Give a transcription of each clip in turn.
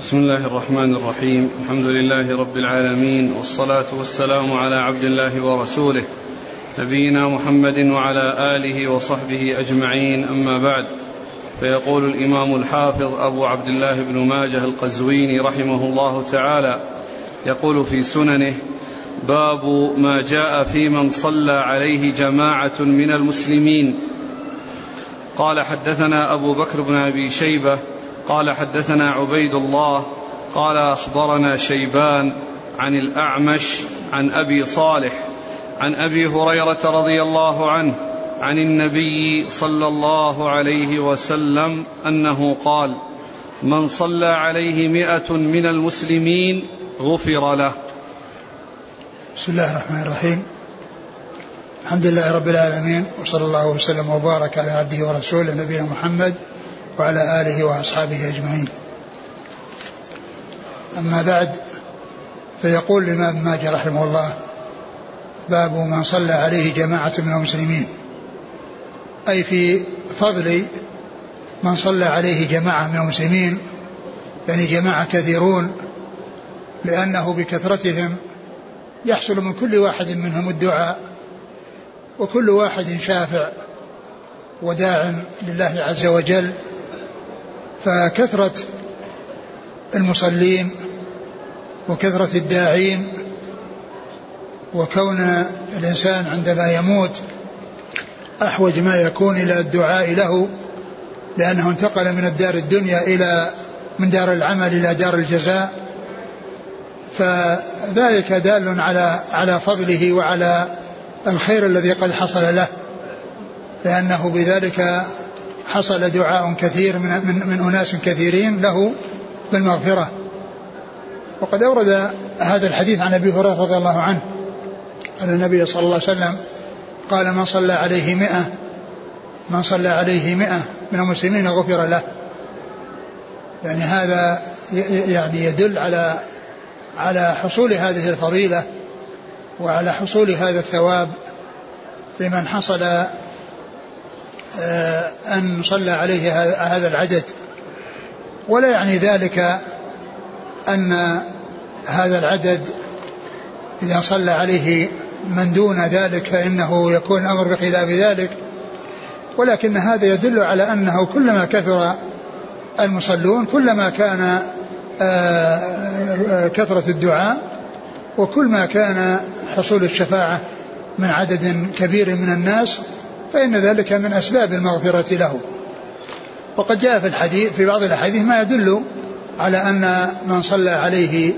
بسم الله الرحمن الرحيم. الحمد لله رب العالمين والصلاة والسلام على عبد الله ورسوله نبينا محمد وعلى آله وصحبه أجمعين. أما بعد فيقول الإمام الحافظ أبو عبد الله بن ماجه القزويني رحمه الله تعالى يقول في سننه باب ما جاء في من صلى عليه جماعة من المسلمين قال حدثنا أبو بكر بن أبي شيبة قال حدثنا عبيد الله قال أخبرنا شيبان عن الأعمش عن أبي صالح عن أبي هريرة رضي الله عنه عن النبي صلى الله عليه وسلم أنه قال من صلى عليه مائه من المسلمين غفر له. بسم الله الرحمن الرحيم. الحمد لله رب العالمين وصلى الله وسلم وبارك على عبده ورسوله نبينا محمد وعلى آله وأصحابه أجمعين. أما بعد فيقول الإمام ماجه رحمه الله باب من صلى عليه جماعة من المسلمين. أي في فضل من صلى عليه جماعة من المسلمين يعني جماعة كثيرون لأنه بكثرتهم يحصل من كل واحد منهم الدعاء وكل واحد شافع وداع لله عز وجل فكثرة المصلين وكثرة الداعين وكون الإنسان عندما يموت أحوج ما يكون إلى الدعاء له لأنه انتقل من الدار الدنيا إلى من دار العمل إلى دار الجزاء. فذلك دال على على فضله وعلى الخير الذي قد حصل له لأنه بذلك حصل دعاء كثير من, من, من أناس كثيرين له بالمغفرة. وقد أورد هذا الحديث عن أبي هريرة رضي الله عنه. أن النبي صلى الله عليه وسلم قال من صلى عليه مئة من صلى عليه مئة من المسلمين غفر له. يعني هذا يعني يدل على على حصول هذه الفضيلة وعلى حصول هذا الثواب لمن حصل أن صلى عليه هذا العدد. ولا يعني ذلك أن هذا العدد إذا صلى عليه من دون ذلك فإنه يكون الأمر بخلاف ذلك. ولكن هذا يدل على أنه كلما كثر المصلون كلما كان آه، آه، كثرة الدعاء وكل ما كان حصول الشفاعة من عدد كبير من الناس فإن ذلك من أسباب المغفرة له. وقد جاء في الحديث في بعض الأحاديث ما يدل على أن من صلى عليه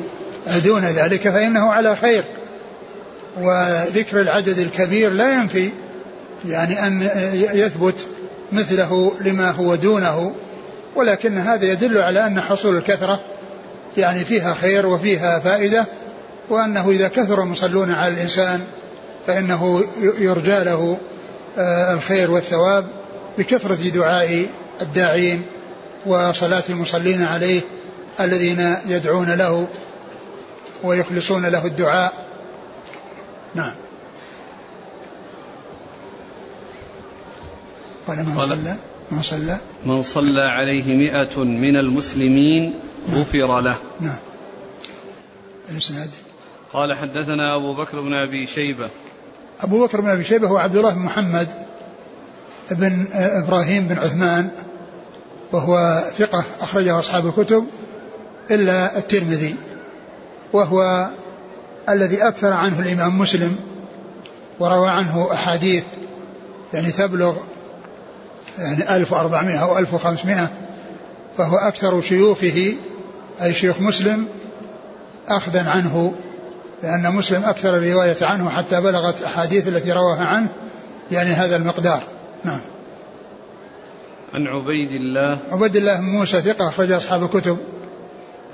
دون ذلك فإنه على خير. وذكر العدد الكبير لا ينفي يعني أن يثبت مثله لما هو دونه ولكن هذا يدل على أن حصول الكثرة يعني فيها خير وفيها فائدة وأنه إذا كثر المصلون على الإنسان فإنه يرجى له الخير والثواب بكثرة دعاء الداعين وصلاة المصلين عليه الذين يدعون له ويخلصون له الدعاء. نعم. قال من صلى؟ من صلى؟ من صلى عليه مئة من المسلمين غفر له. نعم. الإسناد؟ قال حدثنا أبو بكر بن أبي شيبة. أبو بكر بن أبي شيبة هو عبد الله بن محمد بن إبراهيم بن عثمان وهو ثقة أخرجه أصحاب الكتب إلا الترمذي وهو الذي أكثر عنه الإمام مسلم وروى عنه أحاديث يعني تبلغ يعني 1400 أو 1500 فهو أكثر شيوخه أي شيوخ مسلم أخذا عنه لأن مسلم أكثر الرواية عنه حتى بلغت أحاديث التي رواها عنه يعني هذا المقدار. نعم. عن عبيد الله. عبيد الله بن موسى ثقة أخرج أصحاب الكتب.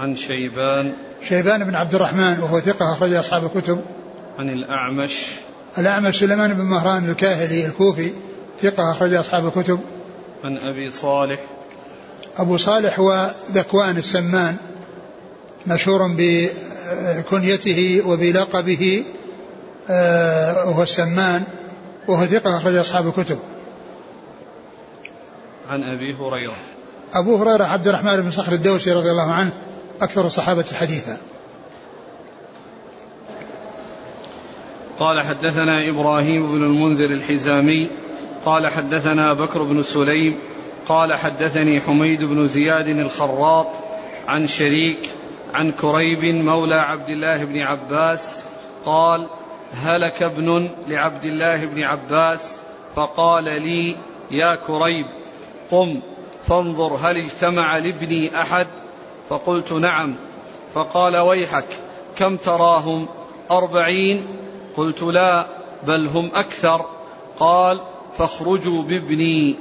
عن شيبان. شيبان بن عبد الرحمن وهو ثقة أخرج أصحاب الكتب. عن الأعمش. الأعمش سليمان بن مهران الكاهلي الكوفي ثقة أخرج أصحاب الكتب. عن أبي صالح. أبو صالح هو ذكوان السمان مشهور بكنيته وبلقبه آه، وهو السمان وهو ثقة أخرج أصحاب الكتب. عن أبي هريرة. أبو هريرة عبد الرحمن بن صخر الدوسي رضي الله عنه أكثر الصحابة حديثا. قال حدثنا إبراهيم بن المنذر الحزامي قال حدثنا بكر بن سليم قال حدثني حميد بن زياد الخراط عن شريك عن كريب مولى عبد الله بن عباس قال هلك ابن لعبد الله بن عباس فقال لي يا كريب قم فانظر هل اجتمع لابني أحد؟ فقلت نعم. فقال ويحك كم تراهم؟ أربعين؟ قلت لا بل هم أكثر. قال فاخرجوا بابني.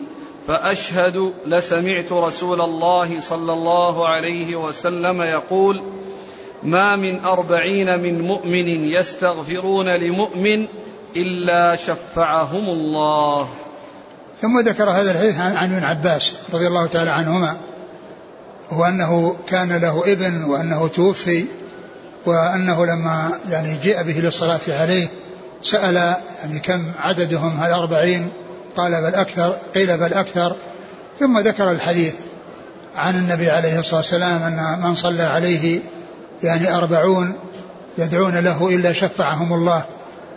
فأشهد لسمعت رسول الله صلى الله عليه وسلم يقول ما من أربعين من مؤمن يستغفرون لمؤمن إلا شفعهم الله. ثم ذكر هذا الحديث عن ابن عباس رضي الله تعالى عنهما وأنه كان له ابن وأنه توفي وأنه لما يعني جاء به للصلاة عليه سأل يعني كم عددهم هل أربعين؟ قال بل أكثر قيل بل أكثر ثم ذكر الحديث عن النبي عليه الصلاة والسلام أن من صلى عليه يعني أربعون يدعون له إلا شفعهم الله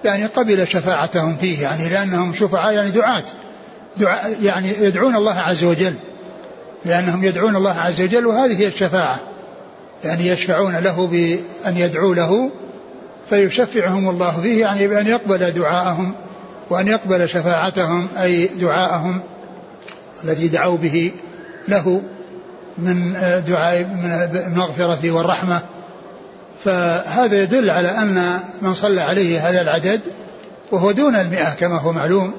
يعني قبل شفاعتهم فيه يعني لأنهم شفعاء يعني دعاة دعاء يعني يدعون الله عز وجل لأنهم يدعون الله عز وجل وهذه هي الشفاعة يعني يشفعون له بأن يدعوا له فيشفعهم الله فيه يعني بأن يقبل دعاءهم. وأن يقبل شفاعتهم أي دعاءهم الذي دعوا به له من دعاء من المغفرة والرحمة. فهذا يدل على أن من صلى عليه هذا العدد وهو دون المئة كما هو معلوم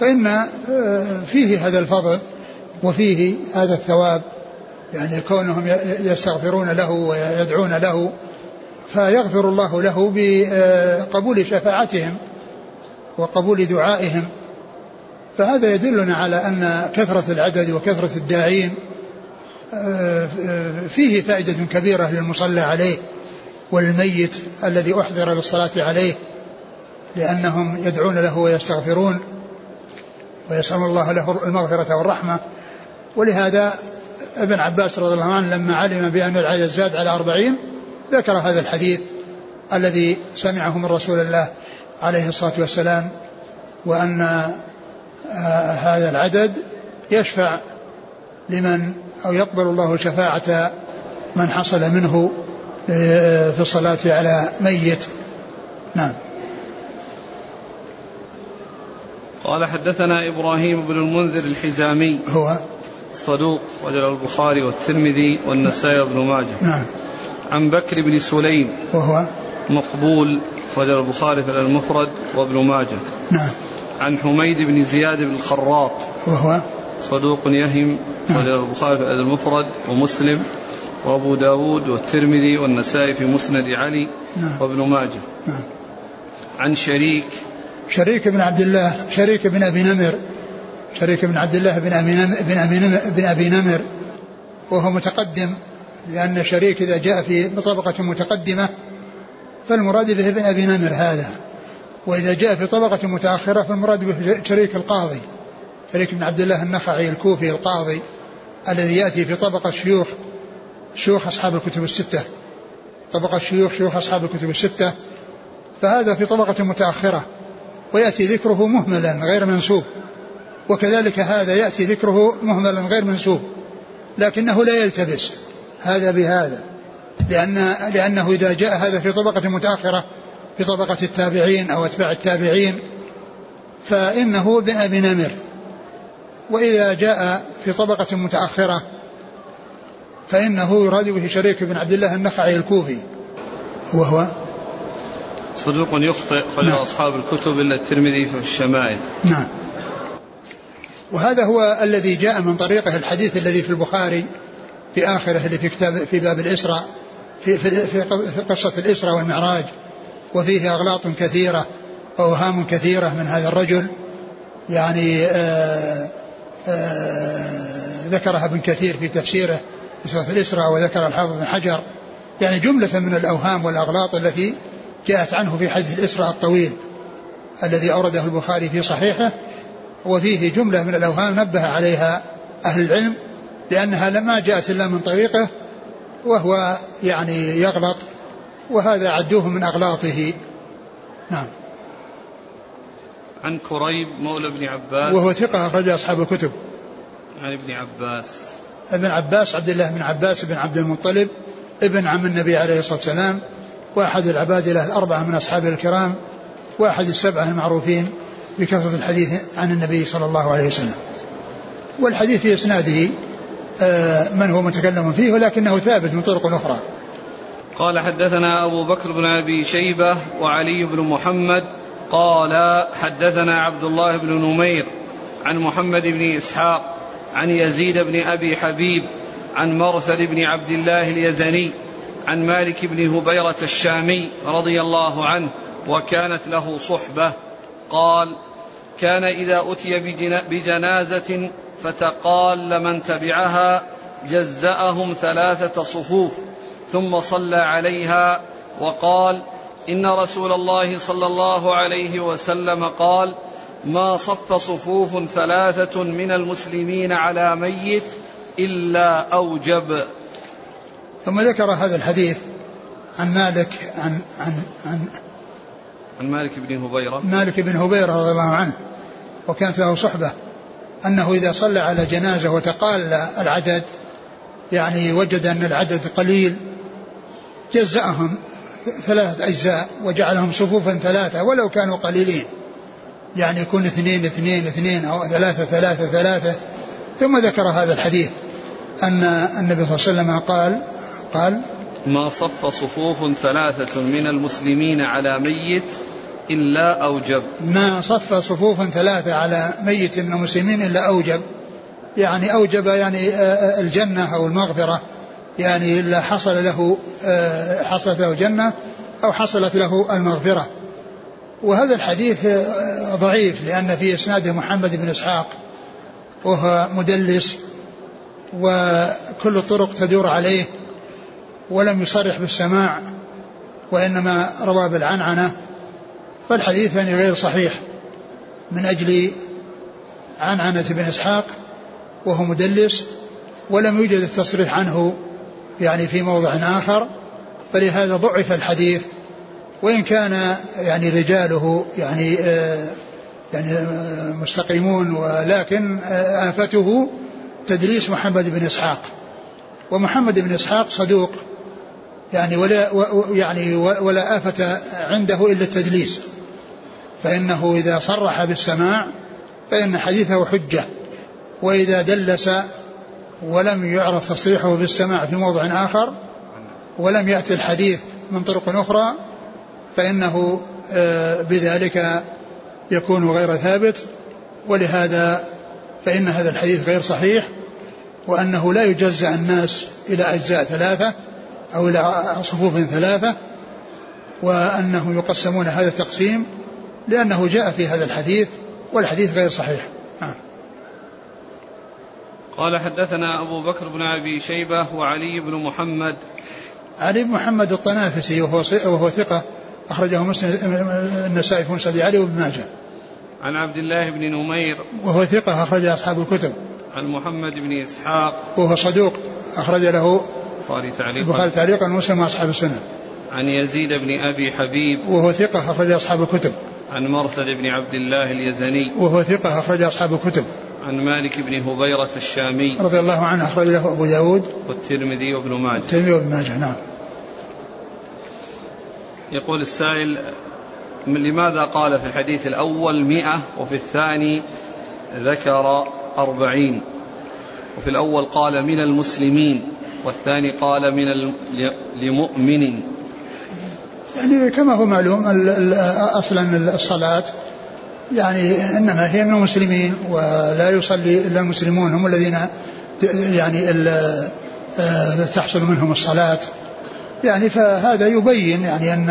فإن آه، فيه هذا الفضل وفيه هذا الثواب يعني كونهم يستغفرون له ويدعون له فيغفر الله له بقبول شفاعتهم. وقبول دعائهم فهذا يدلنا على أن كثرة العدد وكثرة الداعين آه، فيه فائدة كبيرة للمصلى عليه والميت الذي أحضر للصلاة عليه لأنهم يدعون له ويستغفرون ويسأل الله له المغفرة والرحمة. ولهذا ابن عباس رضي الله عنه لما علم بأن العدد زاد على أربعين ذكر هذا الحديث الذي سمعه من رسول الله. عليه الصلاة والسلام وأن آه، هذا العدد يشفع لمن أو يقبل الله شفاعة من حصل منه في الصلاة على ميت. نعم. قال حدثنا إبراهيم بن المنذر الحزامي. هو. صدوق وجل البخاري والترمذي والنسائي بن ماجه. نعم. عن بكر بن سليم. وهو. مقبول وجل البخاري في المفرد وابن ماجه. نعم. عن حميد بن زياد بن الخراط. وهو؟ صدوق يهم نعم. وجل البخاري في المفرد ومسلم. وأبو داود والترمذي والنسائي في مسند علي نعم. وابن ماجه. نعم. عن شريك. شريك بن عبد الله شريك بن أبي نمر. شريك بن عبد الله بن أبي نمر بن أبي نمر, بن أبي نمر. وهو متقدم لأن شريك إذا جاء في طبقة متقدمة فالمراد به ابن أبي نمر هذا. وإذا جاء في طبقة متأخرة فالمراد به شريك القاضي شريك بن عبد الله النخعي الكوفي القاضي الذي يأتي في طبقة شيوخ شيوخ أصحاب الكتب الستة. طبقة شيوخ شيوخ أصحاب الكتب الستة. فهذا في طبقة متأخرة. ويأتي ذكره مهملا غير منسوب. وكذلك هذا يأتي ذكره مهملا غير منسوب. لكنه لا يلتبس. هذا بهذا. لأن لأنه إذا جاء هذا في طبقة متأخرة في طبقة التابعين أو أتباع التابعين فإنه بن أبي نمر. وإذا جاء في طبقة متأخرة فإنه يراد به شريك بن عبد الله النخعي الكوفي. وهو؟ صدوق يخطئ خرج نعم. أصحاب الكتب إلا الترمذي في الشمائل. نعم. وهذا هو الذي جاء من طريقه الحديث الذي في البخاري في آخره اللي في كتاب في باب الإسراء. في, في, في قصة الإسراء والمعراج وفيه أغلاط كثيرة وأوهام كثيرة من هذا الرجل. يعني آآ آآ ذكرها ابن كثير في تفسيره في سورة الإسراء وذكر الحافظ بن حجر. يعني جملة من الأوهام والأغلاط التي جاءت عنه في حديث الإسراء الطويل الذي أورده البخاري في صحيحه وفيه جملة من الأوهام نبه عليها أهل العلم لأنها لما جاءت إلا من طريقه وهو يعني يغلط وهذا عدوه من أغلاطه. نعم. عن كريب مولى ابن عباس. وهو ثقة أخرج أصحاب الكتب. عن ابن عباس. ابن عباس عبد الله بن عباس بن عبد المطلب ابن عم النبي عليه الصلاة والسلام وأحد العباد له الأربعة من أصحابه الكرام وأحد السبعة المعروفين بكثرة الحديث عن النبي صلى الله عليه وسلم. والحديث في إسناده من هو متكلم فيه ولكنه ثابت من طرق أخرى. قال حدثنا أبو بكر بن أبي شيبة وعلي بن محمد قال حدثنا عبد الله بن نمير عن محمد بن إسحاق عن يزيد بن أبي حبيب عن مرثد بن عبد الله اليزني عن مالك بن هبيرة الشامي رضي الله عنه وكانت له صحبة. قال كان إذا أتي بجنازة فتقال من تبعها جزأهم ثلاثة صفوف ثم صلى عليها وقال إن رسول الله صلى الله عليه وسلم قال ما صف صفوف ثلاثة من المسلمين على ميت إلا أوجب. ثم ذكر هذا الحديث عن مالك عن عن عن عن مالك بن هبيرة. مالك بن هبيرة رضي الله عنه وكانت له صحبة. أنه إذا صلى على جنازة وتقال العدد يعني وجد أن العدد قليل جزأهم ثلاثة أجزاء وجعلهم صفوفا ثلاثة ولو كانوا قليلين. يعني يكون اثنين اثنين اثنين أو ثلاثة ثلاثة ثلاثة. ثم ذكر هذا الحديث أن النبي صلى الله عليه وسلم قال قال ما صف صفوف ثلاثة من المسلمين على ميت إلا أوجب. ما صف صفوفا ثلاثة على ميت من المسلمين إلا أوجب. يعني أوجب يعني آه، آه، الجنة أو المغفرة. يعني إلا حصل له آه، حصلت له جنة أو حصلت له المغفرة. وهذا الحديث ضعيف لأن في إسناده محمد بن إسحاق وهو مدلس وكل الطرق تدور عليه ولم يصرح بالسماع وإنما روى بالعنعنة. فالحديث يعني غير صحيح من أجل عنعنة بن إسحاق وهو مدلس ولم يوجد التصريح عنه يعني في موضع آخر فلهذا ضعف الحديث. وإن كان يعني رجاله يعني آه يعني آه مستقيمون ولكن آه آفته تدريس محمد بن إسحاق. ومحمد بن إسحاق صدوق يعني ولا يعني ولا آفة عنده إلا التدليس. فإنه إذا صرح بالسماع فإن حديثه حجة وإذا دلس ولم يعرف تصريحه بالسماع في موضع آخر ولم يأتي الحديث من طرق أخرى فإنه آه، بذلك يكون غير ثابت. ولهذا فإن هذا الحديث غير صحيح وأنه لا يجزع الناس إلى أجزاء ثلاثة أو إلى صفوف ثلاثة وأنه يقسمون هذا التقسيم لأنه جاء في هذا الحديث والحديث غير صحيح نعم. قال حدثنا أبو بكر بن أبي شيبة وعلي بن محمد علي بن محمد الطنافسي وهو وهو ثقة أخرجه مسلم النسائي في مسند علي وابن ماجه. عن عبد الله بن نمير وهو ثقة أخرج أصحاب الكتب. عن محمد بن إسحاق وهو صدوق أخرج له البخاري تعليقا البخاري تعليقا ومسلم وأصحاب السنة. عن يزيد بن أبي حبيب وهو ثقة أخرج أصحاب الكتب. عن مرثد بن عبد الله اليزني. وهو ثقة أخرج أصحاب الكتب. عن مالك بن هبيرة الشامي. رضي الله عنه أخرج له أبو داود. والترمذي وابن ماجه. الترمذي وابن ماجه نعم. يقول السائل لماذا قال في الحديث الأول مئة وفي الثاني ذكر أربعين؟ وفي الأول قال من المسلمين والثاني قال من لمؤمن. يعني كما هو معلوم أصلا الصلاة يعني إنما هي من المسلمين ولا يصلي إلا المسلمون هم الذين يعني آه، تحصل منهم الصلاة. يعني فهذا يبين يعني ان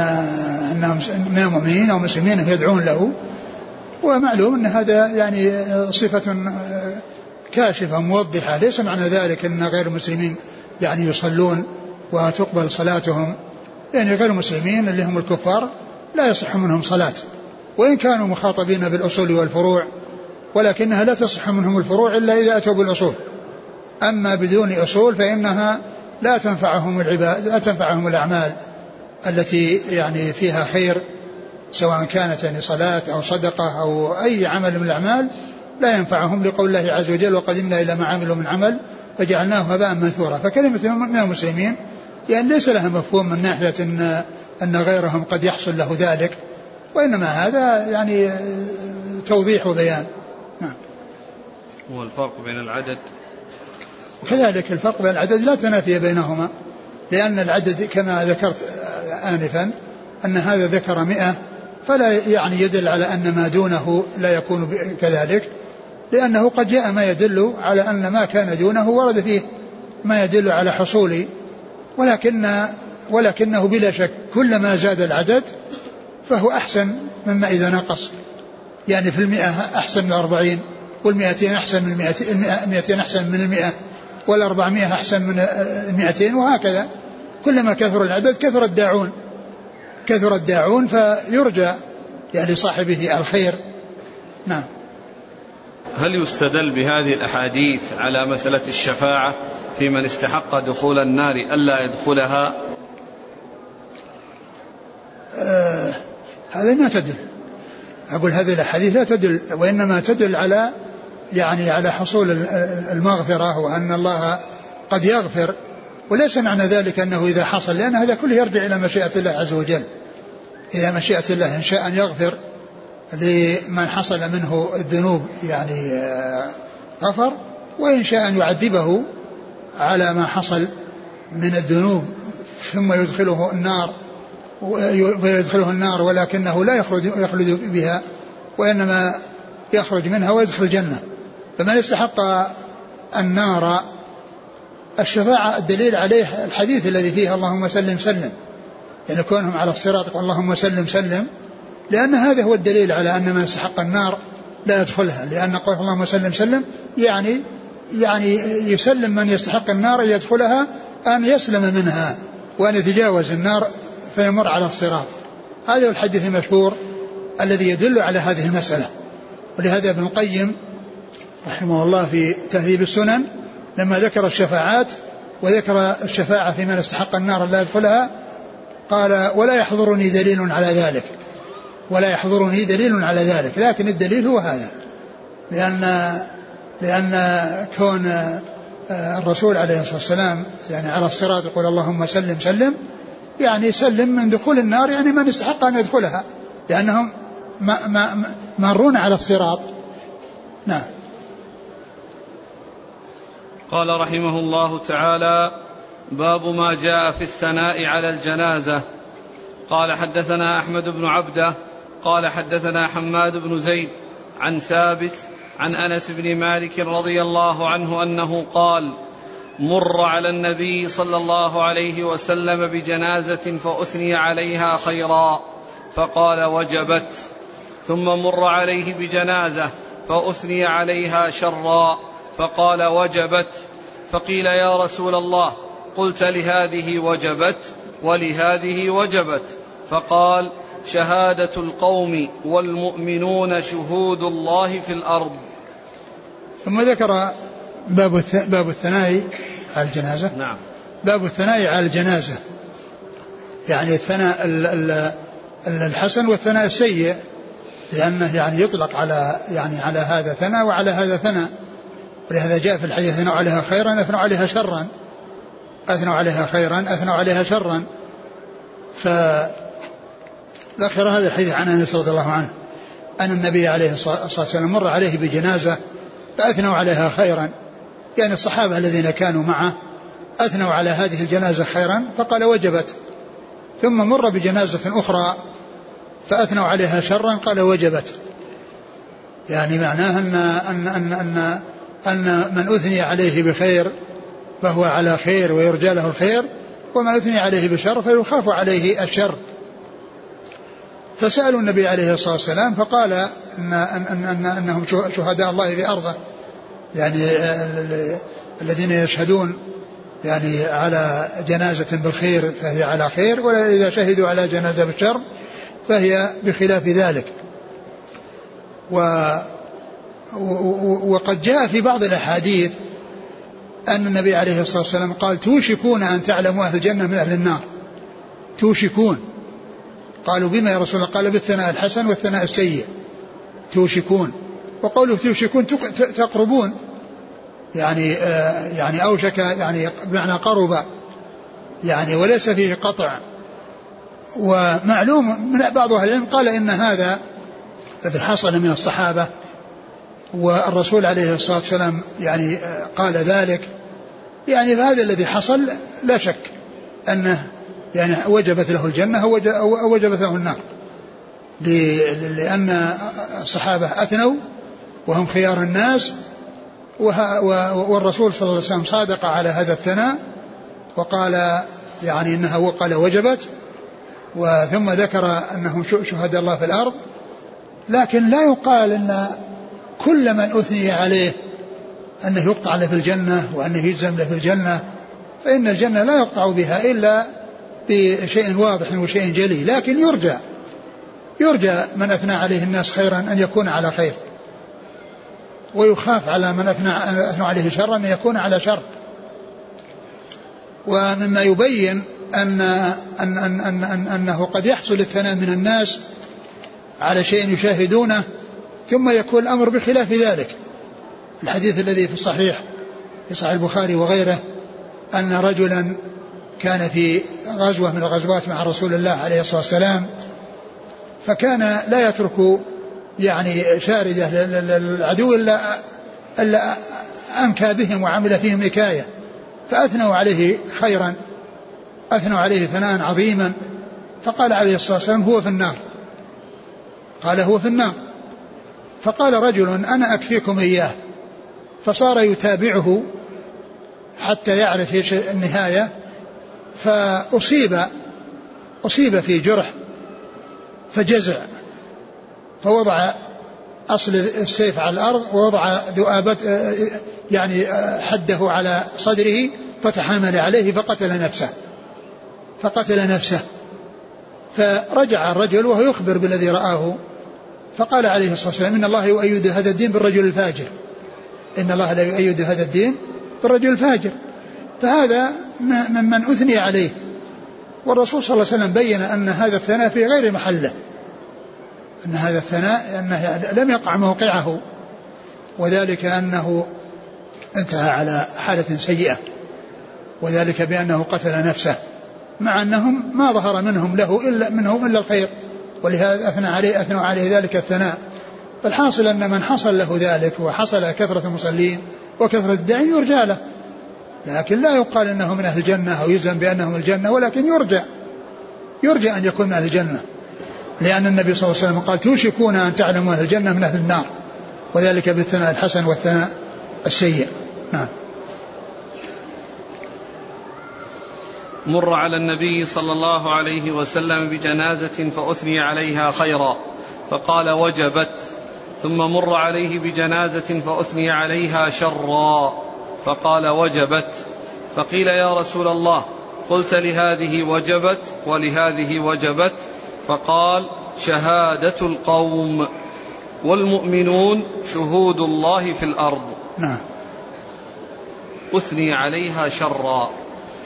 انهم من المؤمنين أو المسلمين يدعون له ومعلوم أن هذا يعني صفة آه، كاشفة موضحة ليس معنى ذلك أن غير المسلمين يعني يصلون وتقبل صلاتهم. يعني غير المسلمين اللي هم الكفار لا يصح منهم صلاة. وإن كانوا مخاطبين بالأصول والفروع ولكنها لا تصح منهم الفروع إلا إذا أتوا بالأصول. أما بدون أصول فإنها لا تنفعهم العباد لا تنفعهم الأعمال التي يعني فيها خير سواء كانت يعني صلاة أو صدقة أو أي عمل من الأعمال لا ينفعهم لقول الله عز وجل وقدمنا إلى ما عملوا من عمل فجعلناه هباء منثورا. فكلمة من المسلمين يعني ليس لها مفهوم من ناحية أن أن غيرهم قد يحصل له ذلك وإنما هذا يعني توضيح وبيان. نعم. هو الفرق بين العدد؟ وكذلك الفرق بين العدد لا تنافي بينهما لأن العدد كما ذكرت آنفا أن هذا ذكر مئة فلا يعني يدل على أن ما دونه لا يكون كذلك لأنه قد جاء ما يدل على أن ما كان دونه ورد فيه ما يدل على حصول ولكن ولكنه بلا شك كلما زاد العدد فهو أحسن مما إذا نقص. يعني في المئة أحسن من الأربعين والمئتين أحسن من المئتين أحسن من المئة والأربعمائة أحسن من المئتين وهكذا. كلما كثر العدد كثر الداعون. كثر الداعون فيرجى يعني صاحبه الخير. نعم. هل يستدل بهذه الأحاديث على مسألة الشفاعة في من استحق دخول النار ألا يدخلها؟ آه هذا ما تدل. أقول هذه الأحاديث لا تدل وإنما تدل على يعني على حصول المغفرة وأن الله قد يغفر. وليس معنى ذلك أنه إذا حصل لأن هذا كله يرجع إلى مشيئة الله عز وجل. إلى مشيئة الله إن شاء أن يغفر لمن حصل منه الذنوب يعني آه، غفر وإن شاء أن يعذبه على ما حصل من الذنوب ثم يدخله النار ويدخله النار ولكنه لا يخرج يخلد بها وإنما يخرج منها ويدخل الجنة. فمن استحق النار الشفاعة الدليل عليه الحديث الذي فيه اللهم سلم سلم يعني كونهم على الصراط اللهم سلم سلم لأن هذا هو الدليل على أن من استحق النار لا يدخلها. لأن قول اللهم سلم سلم يعني يعني يسلم من يستحق النار أن يدخلها أن يسلم منها وأن يتجاوز النار فيمر على الصراط. هذا هو الحديث المشهور الذي يدل على هذه المسألة. ولهذا ابن القيم رحمه الله في تهذيب السنن لما ذكر الشفاعات وذكر الشفاعة في من استحق النار لا يدخلها قال ولا يحضرني دليل على ذلك. ولا يحضرني دليل على ذلك لكن الدليل هو هذا. لأن لأن كون الرسول عليه الصلاة والسلام يعني على الصراط يقول اللهم سلم سلم يعني سلم من دخول النار يعني من استحق أن يدخلها لأنهم ما ما مارون على الصراط. نعم. قال رحمه الله تعالى باب ما جاء في الثناء على الجنازة. قال حدثنا أحمد بن عبدة قال حدثنا حماد بن زيد عن ثابت عن أنس بن مالك رضي الله عنه أنه قال مر على النبي صلى الله عليه وسلم بجنازة فأثني عليها خيرا فقال وجبت. ثم مر عليه بجنازة فأثني عليها شرا فقال وجبت. فقيل يا رسول الله قلت لهذه وجبت ولهذه وجبت فقال شهادة القوم والمؤمنون شهود الله في الأرض. ثم ذكر باب باب الثناء على الجنازة. نعم. باب الثناء على الجنازة. يعني الثناء الحسن والثناء السيء لأنه يعني يطلق على يعني على هذا ثناء وعلى هذا ثناء. ولهذا جاء في الحديث أثنوا عليها خيرا أثنوا عليها شرا. أثنوا عليها خيرا أثنوا عليها شرا. فذكر هذا الحديث عن أنس رضي الله عنه أن النبي عليه الصلاة والسلام مر عليه بجنازة فأثنوا عليها خيرا. يعني الصحابة الذين كانوا معه أثنوا على هذه الجنازة خيرا فقال وجبت. ثم مر بجنازة أخرى فأثنوا عليها شرا قال وجبت. يعني معناه أن أن أن أن, أن من أثني عليه بخير فهو على خير ويرجى له الخير ومن أثني عليه بشر فيخاف عليه الشر. فسألوا النبي عليه الصلاة والسلام فقال إن, أن أن أنهم شهداء الله في أرضه يعني الذين يشهدون يعني على جنازة بالخير فهي على خير وإذا شهدوا على جنازة بالشر فهي بخلاف ذلك. و وقد جاء في بعض الأحاديث أن النبي عليه الصلاة والسلام قال توشكون أن تعلموا أهل الجنة من أهل النار. توشكون. قالوا بما يا رسول الله؟ قال بالثناء الحسن والثناء السيء. توشكون. وقوله توشكون تقربون. يعني آه يعني أوشك يعني بمعنى قرب. يعني وليس فيه قطع. ومعلوم من بعض أهل العلم قال إن هذا الذي حصل من الصحابة. والرسول عليه الصلاة والسلام يعني آه، قال ذلك. يعني فهذا الذي حصل لا شك أنه يعني وجبت له الجنة أو وجبت له النار. لأن الصحابة أثنوا وهم خيار الناس والرسول صلى الله عليه وسلم صادق على هذا الثناء وقال يعني إنها وقال وجبت وثم ذكر أنهم شهداء الله في الأرض. لكن لا يقال إن كل من أثني عليه أنه يقطع له في الجنة وأنه يجزم له في الجنة فإن الجنة لا يقطع بها إلا بشيء واضح وشيء جلي لكن يرجى يرجى من أثنى عليه الناس خيرا أن يكون على خير. ويخاف على من أثنى, أثنى عليه شرا أن يكون على شر. ومما يبين أن, أن, أن, أن, أن أنه قد يحصل الثناء من الناس على شيء يشاهدونه ثم يكون الأمر بخلاف ذلك. الحديث الذي في الصحيح في صحيح البخاري وغيره أن رجلا كان في غزوة من الغزوات مع رسول الله عليه الصلاة والسلام فكان لا يترك يعني شاردة للعدو إلا, إلا أنكى بهم وعمل فيهم نكاية. فأثنوا عليه خيرا أثنوا عليه ثناء عظيما. فقال عليه الصلاة والسلام هو في النار. قال هو في النار. فقال رجل أنا أكفيكم إياه. فصار يتابعه حتى يعرف إيش النهاية. فأصيب أصيب في جرح فجزع فوضع أصل السيف على الأرض ووضع ذؤابة يعني حده على صدره فتحامل عليه فقتل نفسه فقتل نفسه. فرجع الرجل وهو يخبر بالذي رآه فقال عليه الصلاة والسلام إن الله يؤيد هذا الدين بالرجل الفاجر. إن الله لا يؤيد هذا الدين بالرجل الفاجر. فهذا ممن أثني عليه. والرسول صلى الله عليه وسلم بين أن هذا الثناء في غير محله. أن هذا الثناء أنه لم يقع موقعه. وذلك أنه انتهى على حالة سيئة. وذلك بأنه قتل نفسه. مع أنهم ما ظهر منهم له إلا منهم إلا الخير. ولهذا أثنى عليه أثنوا عليه ذلك الثناء. فالحاصل أن من حصل له ذلك وحصل كثرة المصلين وكثرة الداعين يرجى له. لكن لا يقال إنه من أهل الجنة أو يلزم بانه من الجنة ولكن يرجى يرجى أن يكون من أهل الجنة. لأن النبي صلى الله عليه وسلم قال توشكون أن تعلموا أهل الجنة من أهل النار. وذلك بالثناء الحسن والثناء السيء. نعم. مر على النبي صلى الله عليه وسلم بجنازة فأثني عليها خيرا فقال وجبت ثم مر عليه بجنازة فأثني عليها شرا. فقال وجبت. فقيل يا رسول الله قلت لهذه وجبت ولهذه وجبت. فقال شهادة القوم والمؤمنون شهود الله في الأرض. نعم. أثني عليها شرا.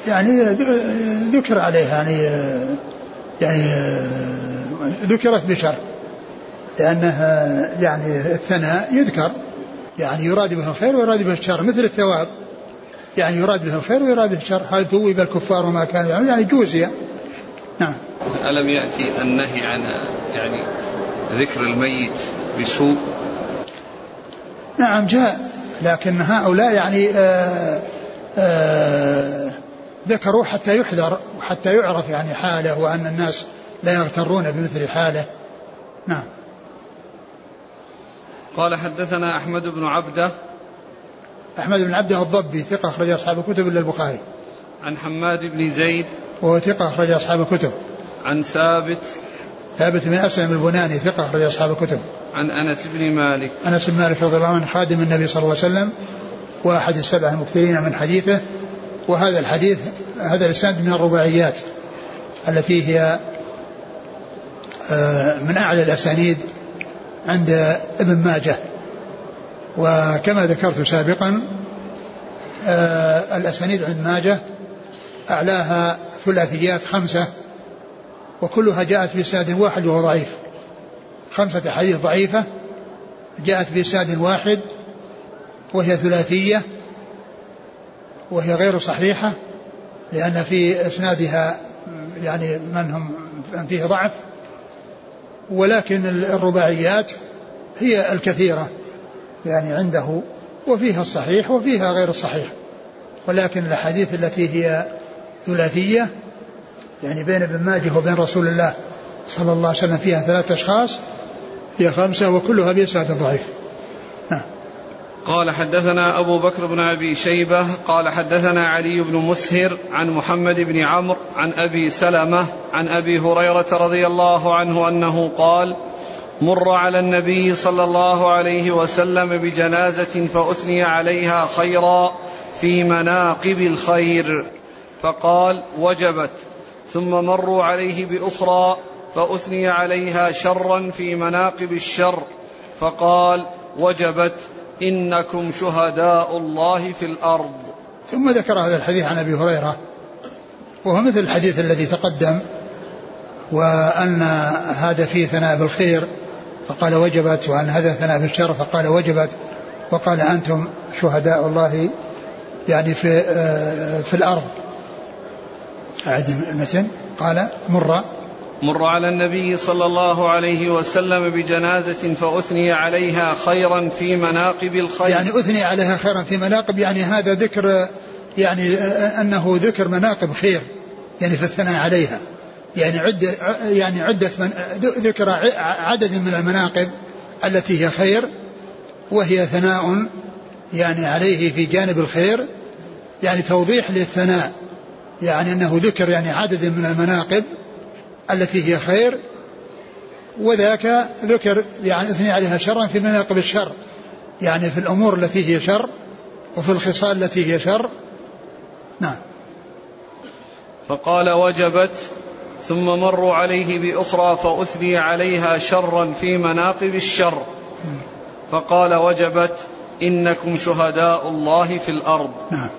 يعني ذكر عليها يعني يعني ذكرت بشر لأنها يعني الثناء يذكر. يعني يراد به الخير ويراد به الشر مثل الثواب. يعني يراد به الخير ويراد به الشر. هل ثوب الكفار وما كانوا يعني, يعني جوزي نعم. ألم يأتي النهي عن يعني ذكر الميت بسوء؟ نعم جاء. لكن هؤلاء يعني آآ آه، آآ آه، ذكروا حتى يحذر وحتى يعرف يعني حاله وأن الناس لا يغترون بمثل حاله. نعم. قال حدثنا أحمد بن عبدة. أحمد بن عبدة الضبي ثقة أخرج أصحاب الكتب إلا البخاري. عن حماد بن زيد. وهو ثقة أخرج أصحاب الكتب. عن ثابت. ثابت بن أسلم البناني ثقة أخرج أصحاب الكتب. عن أنس بن مالك. أنس بن مالك رضي الله عنه خادم النبي صلى الله عليه وسلم وأحد السبع المكثرين من حديثه. وهذا الحديث هذا الإسناد من الرباعيات التي هي آه، من أعلى الأسانيد عند ابن ماجه. وكما ذكرت سابقا آه الأسانيد عند ماجه أعلاها ثلاثيات خمسة وكلها جاءت بساد واحد وهو ضعيف. خمسة حديث ضعيفة جاءت بساد واحد وهي ثلاثية وهي غير صحيحة لأن في إسنادها يعني من هم فيه ضعف. ولكن الرباعيات هي الكثيرة يعني عنده وفيها الصحيح وفيها غير الصحيح. ولكن الأحاديث التي هي ثلاثية يعني بين ابن ماجه وبين رسول الله صلى الله عليه وسلم فيها ثلاثة أشخاص هي خمسة وكلها بإسناد ضعيف. قال حدثنا أبو بكر بن أبي شيبة قال حدثنا علي بن مسهر عن محمد بن عمرو عن أبي سلمة عن أبي هريرة رضي الله عنه أنه قال مر على النبي صلى الله عليه وسلم بجنازة فأثني عليها خيرا في مناقب الخير. فقال وجبت. ثم مروا عليه بأخرى فأثني عليها شرا في مناقب الشر. فقال وجبت. إنكم شهداء الله في الأرض. ثم ذكر هذا الحديث عن أبي هريرة وهو مثل الحديث الذي تقدم وأن هذا فيه ثناء بالخير فقال وجبت وأن هذا ثناء بالشر فقال وجبت وقال أنتم شهداء الله يعني في آه، في الأرض. أعد المتن قال مر. مر على النبي صلى الله عليه وسلم بجنازة فأثني عليها خيرا في مناقب الخير. يعني أثني عليها خيرا في مناقب يعني هذا ذكر يعني أنه ذكر مناقب خير يعني الثناء عليها. يعني عدة يعني عدة من ذكر عدد من المناقب التي هي خير وهي ثناء يعني عليه في جانب الخير يعني توضيح للثناء يعني أنه ذكر يعني عدد من المناقب التي هي خير وذاك ذكر يعني أثني عليها شرا في مناقب الشر يعني في الأمور التي هي شر وفي الخصال التي هي شر. نعم. فقال وجبت ثم مروا عليه بأخرى فأثني عليها شرا في مناقب الشر. فقال وجبت إنكم شهداء الله في الأرض. نعم.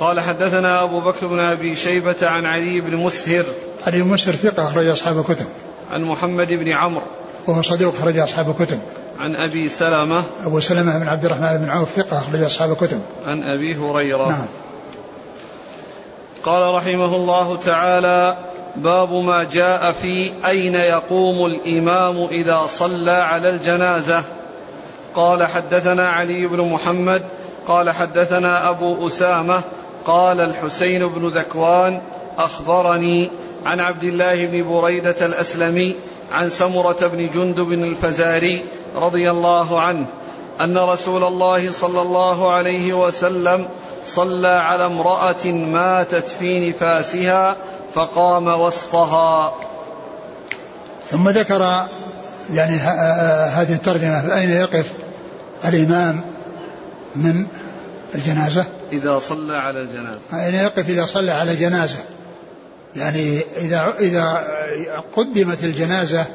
قال حدثنا أبو بكر بن أبي شيبة عن علي بن مسهر. علي بن مسهر ثقة أخرج أصحاب الكتب. عن محمد بن عمرو. وهو صديق أخرج أصحاب الكتب. عن أبي سلمة. أبو سلمة بن عبد الرحمن بن عوف ثقة أخرج أصحاب الكتب. عن أبي هريرة. نعم. قال رحمه الله تعالى باب ما جاء في أين يقوم الإمام إذا صلى على الجنازة. قال حدثنا علي بن محمد. قال حدثنا أبو أسامة. قال الحسين بن ذكوان أخبرني عن عبد الله بن بريدة الأسلمي عن سمرة بن جندب الفزاري رضي الله عنه أن رسول الله صلى الله عليه وسلم صلى على امرأة ماتت في نفاسها فقام وسطها. ثم ذكر يعني هذه الترجمة أين يقف الإمام من الجنازة؟ إذا صلى على الجنازة. أين يقف إذا صلى على جنازة. يعني إذا إذا قدمت الجنازة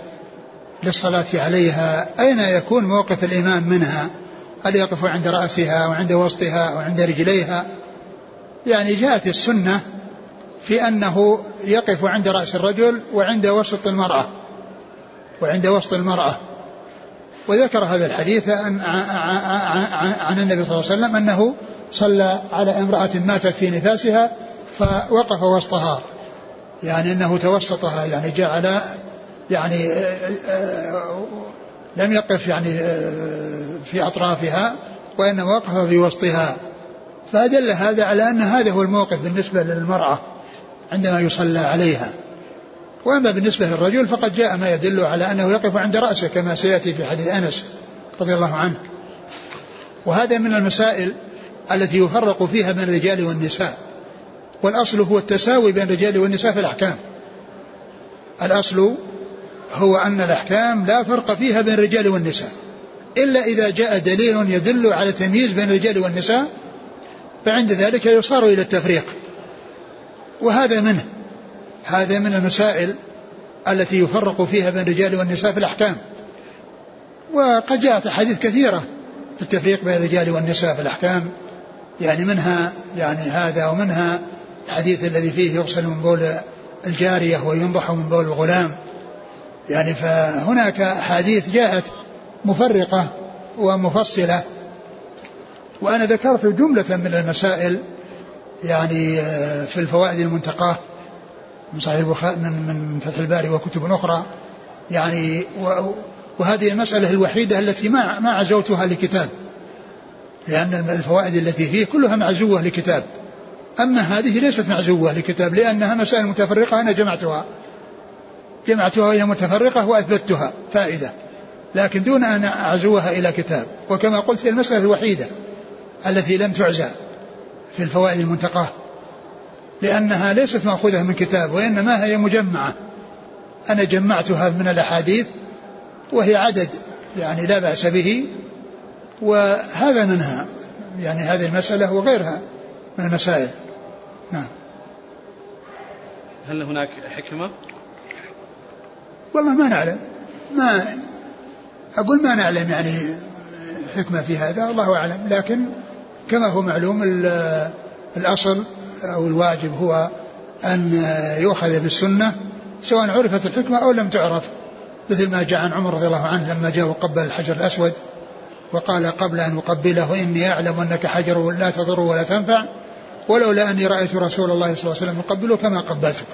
للصلاة عليها أين يكون موقف الإمام منها؟ هل يقف عند رأسها وعند وسطها وعند رجليها؟ يعني جاءت السنة في أنه يقف عند رأس الرجل وعند وسط المرأة وعند وسط المرأة. وذكر هذا الحديث عن, عن النبي صلى الله عليه وسلم أنه صلى على امرأة ماتت في نفاسها فوقف وسطها. يعني أنه توسطها يعني جعل يعني آه، آه، لم يقف يعني آه، في أطرافها وإنما وقف في وسطها. فأدل هذا على أن هذا هو الموقف بالنسبة للمرأة عندما يصلى عليها. وأما بالنسبة للرجل فقد جاء ما يدل على أنه يقف عند رأسه كما سيأتي في حديث أنس رضي الله عنه. وهذا من المسائل التي يفرق فيها بين الرجال والنساء. والأصل هو التساوي بين الرجال والنساء في الأحكام. الأصل هو أن الأحكام لا فرق فيها بين الرجال والنساء. إلا إذا جاء دليل يدل على التمييز بين الرجال والنساء فعند ذلك يصار إلى التفريق. وهذا منه. هذا من المسائل التي يفرق فيها بين الرجال والنساء في الأحكام. وقد جاءت أحاديث كثيرة في التفريق بين الرجال والنساء في الأحكام. يعني منها يعني هذا ومنها الحديث الذي فيه يغسل من بول الجارية وينضح من بول الغلام. يعني فهناك أحاديث جاءت مفرقة ومفصلة. وأنا ذكرت جملة من المسائل يعني آه، في الفوائد المنتقاة من صحيح البخاري من من فتح الباري وكتب أخرى. يعني وهذه المسألة الوحيدة التي ما ما عزوتها لكتاب. لأن الفوائد التي فيه كلها معزوة لكتاب. أما هذه ليست معزوة لكتاب لأنها مسائل متفرقة أنا جمعتها. جمعتها وهي متفرقة وأثبتها فائدة. لكن دون أن أعزوها إلى كتاب. وكما قلت هي المسألة الوحيدة التي لم تعزى في الفوائد المنتقاة. لأنها ليست مأخوذة من كتاب وإنما هي مجمعة. أنا جمعتها من الأحاديث وهي عدد يعني لا بأس به. وهذا منها يعني هذه المسألة وغيرها من المسائل. نعم. هل هناك حكمة؟ والله ما نعلم. ما أقول ما نعلم يعني حكمة في هذا الله أعلم. لكن كما هو معلوم الأصل أو الواجب هو أن يؤخذ بالسنة سواء عرفت الحكمة أو لم تعرف. مثل ما جاء عن عمر رضي الله عنه لما جاء وقبل الحجر الأسود. وقال قبل أن أقبله إني أعلم أنك حجر لا تضر ولا تنفع ولولا أني رأيت رسول الله صلى الله عليه وسلم يقبله كما قبلتك.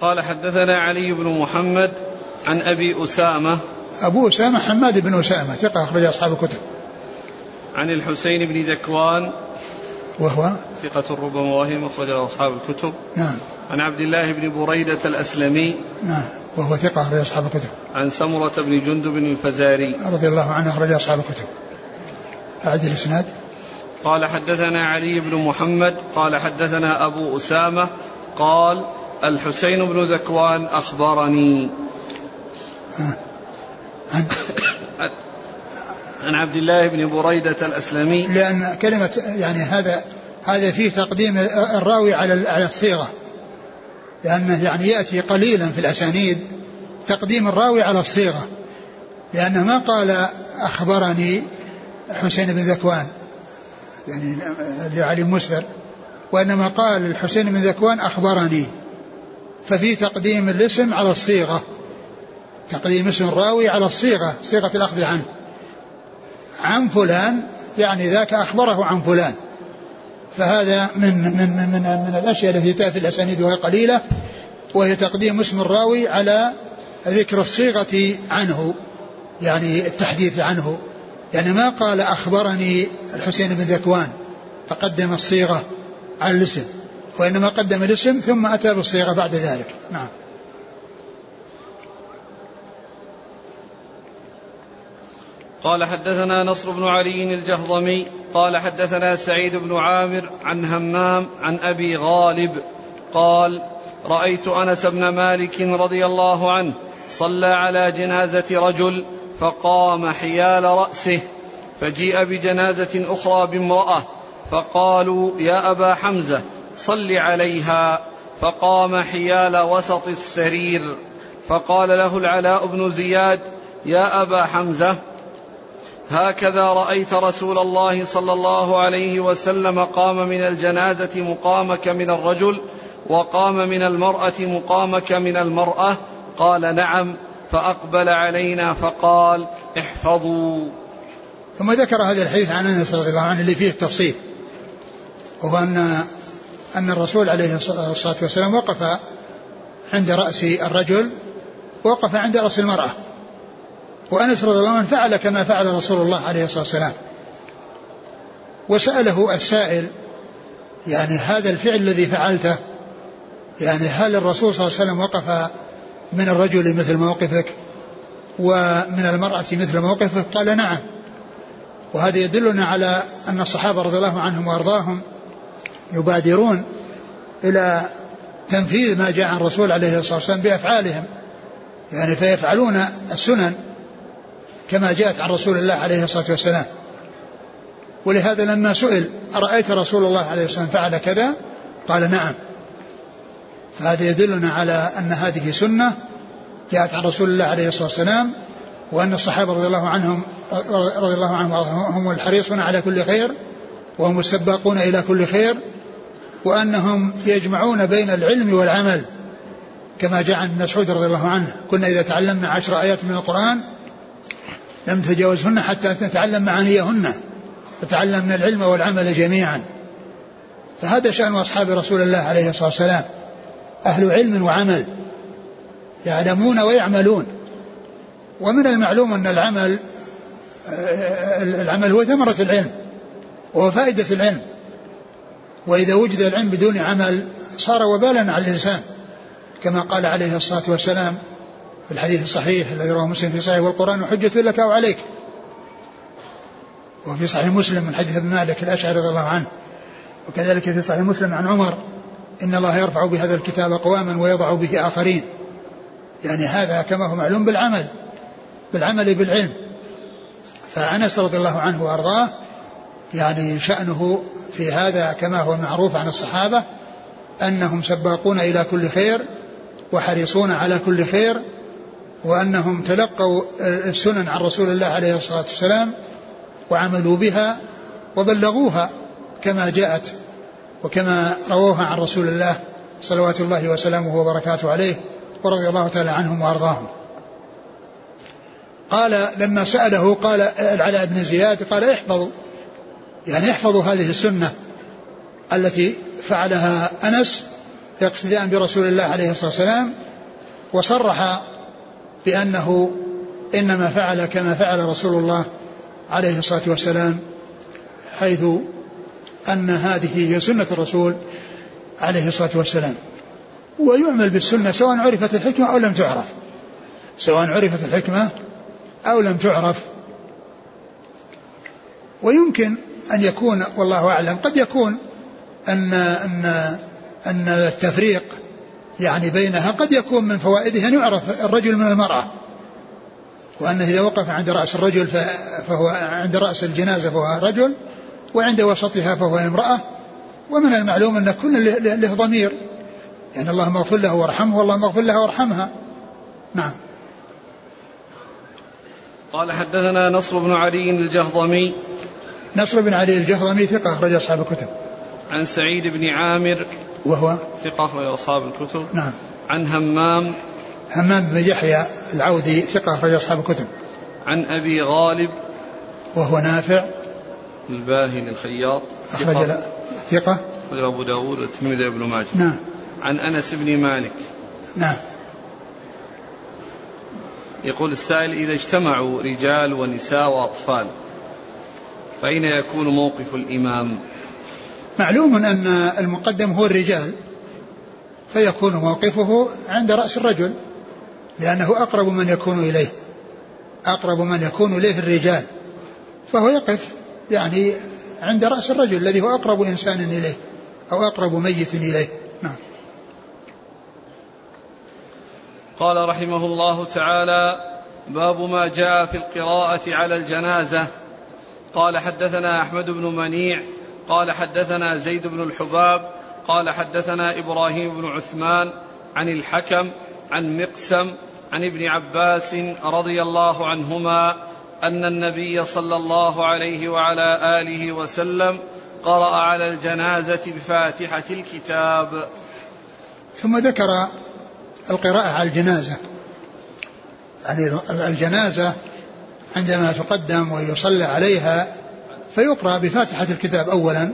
قال حدثنا علي بن محمد عن أبي أسامة. أبو أسامة حماد بن أسامة ثقة أخرج أصحاب الكتب. عن الحسين بن ذكوان وهو ثقة ربما وهم أخرج أصحاب الكتب. نعم. عن عبد الله بن بريدة الأسلمي نعم. وهو ثقة أخرج أصحاب الكتب. عن سمرة بن جندب الفزاري. رضي الله عنه أخرج أصحاب الكتب. أعد الإسناد. قال حدثنا علي بن محمد قال حدثنا أبو أسامة قال الحسين بن ذكوان أخبرني. عن عن عبد الله بن بريدة الأسلمي. لأن كلمة يعني هذا هذا فيه تقديم الراوي على على الصيغة. لأنه يعني يأتي قليلا في الأسانيد تقديم الراوي على الصيغة. لأنه ما قال أخبرني حسين بن ذكوان يعني لعلي مسر وإنما قال الحسين بن ذكوان أخبرني. ففي تقديم الاسم على الصيغة تقديم اسم الراوي على الصيغة صيغة الأخذ عنه. عن فلان يعني ذاك أخبره عن فلان. فهذا من من من من, الأشياء التي تأتي الأسانيد وهي قليلة وهي تقديم اسم الراوي على ذكر الصيغة عنه يعني التحديث عنه. يعني ما قال أخبرني الحسين بن ذكوان فقدم الصيغة على الاسم وإنما قدم الاسم ثم أتى بالصيغة بعد ذلك. نعم. قال حدثنا نصر بن علي الجهضمي قال حدثنا سعيد بن عامر عن همام عن أبي غالب قال رأيت أنس بن مالك رضي الله عنه صلى على جنازة رجل فقام حيال رأسه فجيء بجنازة أخرى بامرأة فقالوا يا أبا حمزة صل عليها فقام حيال وسط السرير فقال له العلاء بن زياد يا أبا حمزة هكذا رأيت رسول الله صلى الله عليه وسلم قام من الجنازة مقامك من الرجل وقام من المرأة مقامك من المرأة قال نعم فأقبل علينا فقال احفظوا. ثم ذكر هذا الحديث عن أنس رضي الله عنه اللي فيه التفصيل وهو ان أن الرسول عليه الصلاة والسلام وقف عند رأس الرجل ووقف عند رأس المرأة. وأنس رضي الله عنه فعل كما فعل رسول الله عليه الصلاة والسلام. وسأله السائل يعني هذا الفعل الذي فعلته يعني هل الرسول صلى الله عليه وسلم وقف من الرجل مثل موقفك؟ ومن المرأة مثل موقفك؟ قال نعم. وهذا يدلنا على أن الصحابة رضي الله عنهم وأرضاهم يبادرون إلى تنفيذ ما جاء عن الرسول عليه الصلاة والسلام بأفعالهم. يعني فيفعلون السنن كما جاءت عن رسول الله عليه الصلاة والسلام. ولهذا لما سئل أرأيت رسول الله عليه الصلاة والسلام فعل كذا؟ قال نعم. فهذا يدلنا على أن هذه سنة جاءت عن رسول الله عليه الصلاة والسلام وأن الصحابة رضي الله عنهم رضي الله عنهم هم الحريصون على كل خير وهم السباقون إلى كل خير وأنهم يجمعون بين العلم والعمل كما جاء عن مسعود رضي الله عنه. كنا إذا تعلمنا عشر آيات من القرآن لم نتجاوزهن حتى نتعلم معانيهن فتعلمنا العلم والعمل جميعا. فهذا شأن أصحاب رسول الله عليه الصلاة والسلام. أهل علم وعمل يعلمون ويعملون. ومن المعلوم أن العمل العمل هو ثمرة العلم وهو فائدة العلم. وإذا وجد العلم بدون عمل صار وبالا على الإنسان كما قال عليه الصلاة والسلام في الحديث الصحيح الذي رواه مسلم في صحيح والقرآن حجة لك أو عليك وفي صحيح مسلم من حديث ابن مالك الأشعري رضي الله عنه. وكذلك في صحيح مسلم عن عمر إن الله يرفع بهذا الكتاب قواما ويضع به آخرين. يعني هذا كما هو معلوم بالعمل بالعمل بالعلم. فأنس رضي الله عنه وأرضاه يعني شأنه في هذا كما هو معروف عن الصحابة أنهم سباقون إلى كل خير وحريصون على كل خير وأنهم تلقوا السنن عن رسول الله عليه الصلاة والسلام وعملوا بها وبلغوها كما جاءت وكما رووها عن رسول الله صلوات الله وسلامه وبركاته عليه ورضي الله تعالى عنهم وأرضاهم. قال لما سأله قال العلاء بن زياد قال احفظوا يعني احفظوا هذه السنة التي فعلها أنس اقتداء برسول الله عليه الصلاة والسلام وصرح بأنه إنما فعل كما فعل رسول الله عليه الصلاة والسلام حيث أن هذه هي سنة الرسول عليه الصلاة والسلام. ويعمل بالسنة سواء عرفت الحكمة أو لم تعرف. سواء عرفت الحكمة أو لم تعرف. ويمكن أن يكون والله أعلم قد يكون أن أن أن التفريق يعني بينها قد يكون من فوائده أن يعرف الرجل من المرأة. وأنه إذا وقف عند رأس الرجل فهو عند رأس الجنازة فهو رجل وعند وسطها فهو امرأة. ومن المعلوم أن كل له ضمير. يعني اللهم اغفر له وارحمه واللهم اغفر له وارحمها. نعم. قال حدثنا نصر بن علي الجهضمي. نصر بن علي الجهضمي ثقة أخرج أصحاب الكتب. عن سعيد بن عامر وهو ثقة أخرج أصحاب الكتب. نعم. عن همام همام بن يحيى العودي ثقة أخرج أصحاب الكتب. عن أبي غالب وهو نافع. الباهلي الخياط أخرج ثقة. أخرج أبو داود والترمذي بن ماجه. نعم. عن أنس بن مالك. نعم. يقول السائل إذا اجتمعوا رجال ونساء وأطفال فأين يكون موقف الإمام؟ معلوم أن المقدم هو الرجال فيكون موقفه عند رأس الرجل لأنه أقرب من يكون إليه أقرب من يكون إليه الرجال فهو يقف يعني عند رأس الرجل الذي هو أقرب إنسان إليه أو أقرب ميت إليه. نعم. قال رحمه الله تعالى باب ما جاء في القراءة على الجنازة. قال حدثنا أحمد بن منيع قال حدثنا زيد بن الحباب قال حدثنا إبراهيم بن عثمان عن الحكم عن مقسم عن ابن عباس رضي الله عنهما أن النبي صلى الله عليه وعلى آله وسلم قرأ على الجنازة بفاتحة الكتاب. ثم ذكر القراءة على الجنازة. يعني الجنازة عندما تقدم ويصلى عليها فيقرأ بفاتحة الكتاب أولا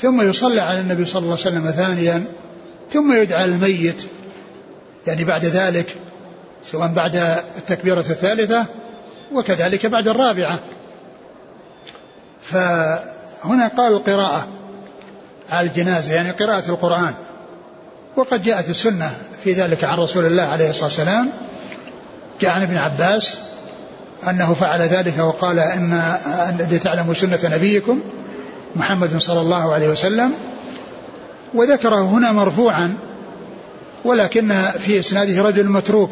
ثم يصلى على النبي صلى الله عليه وسلم ثانيا ثم يدعى الميت يعني بعد ذلك سواء بعد التكبيرة الثالثة وكذلك بعد الرابعة. فهنا قال القراءة على الجنازة يعني قراءة القرآن. وقد جاءت السنة في ذلك عن رسول الله عليه الصلاة والسلام جاء عن ابن عباس أنه فعل ذلك وقال إن لتعلموا سنة نبيكم محمد صلى الله عليه وسلم وذكره هنا مرفوعا ولكن في إسناده رجل متروك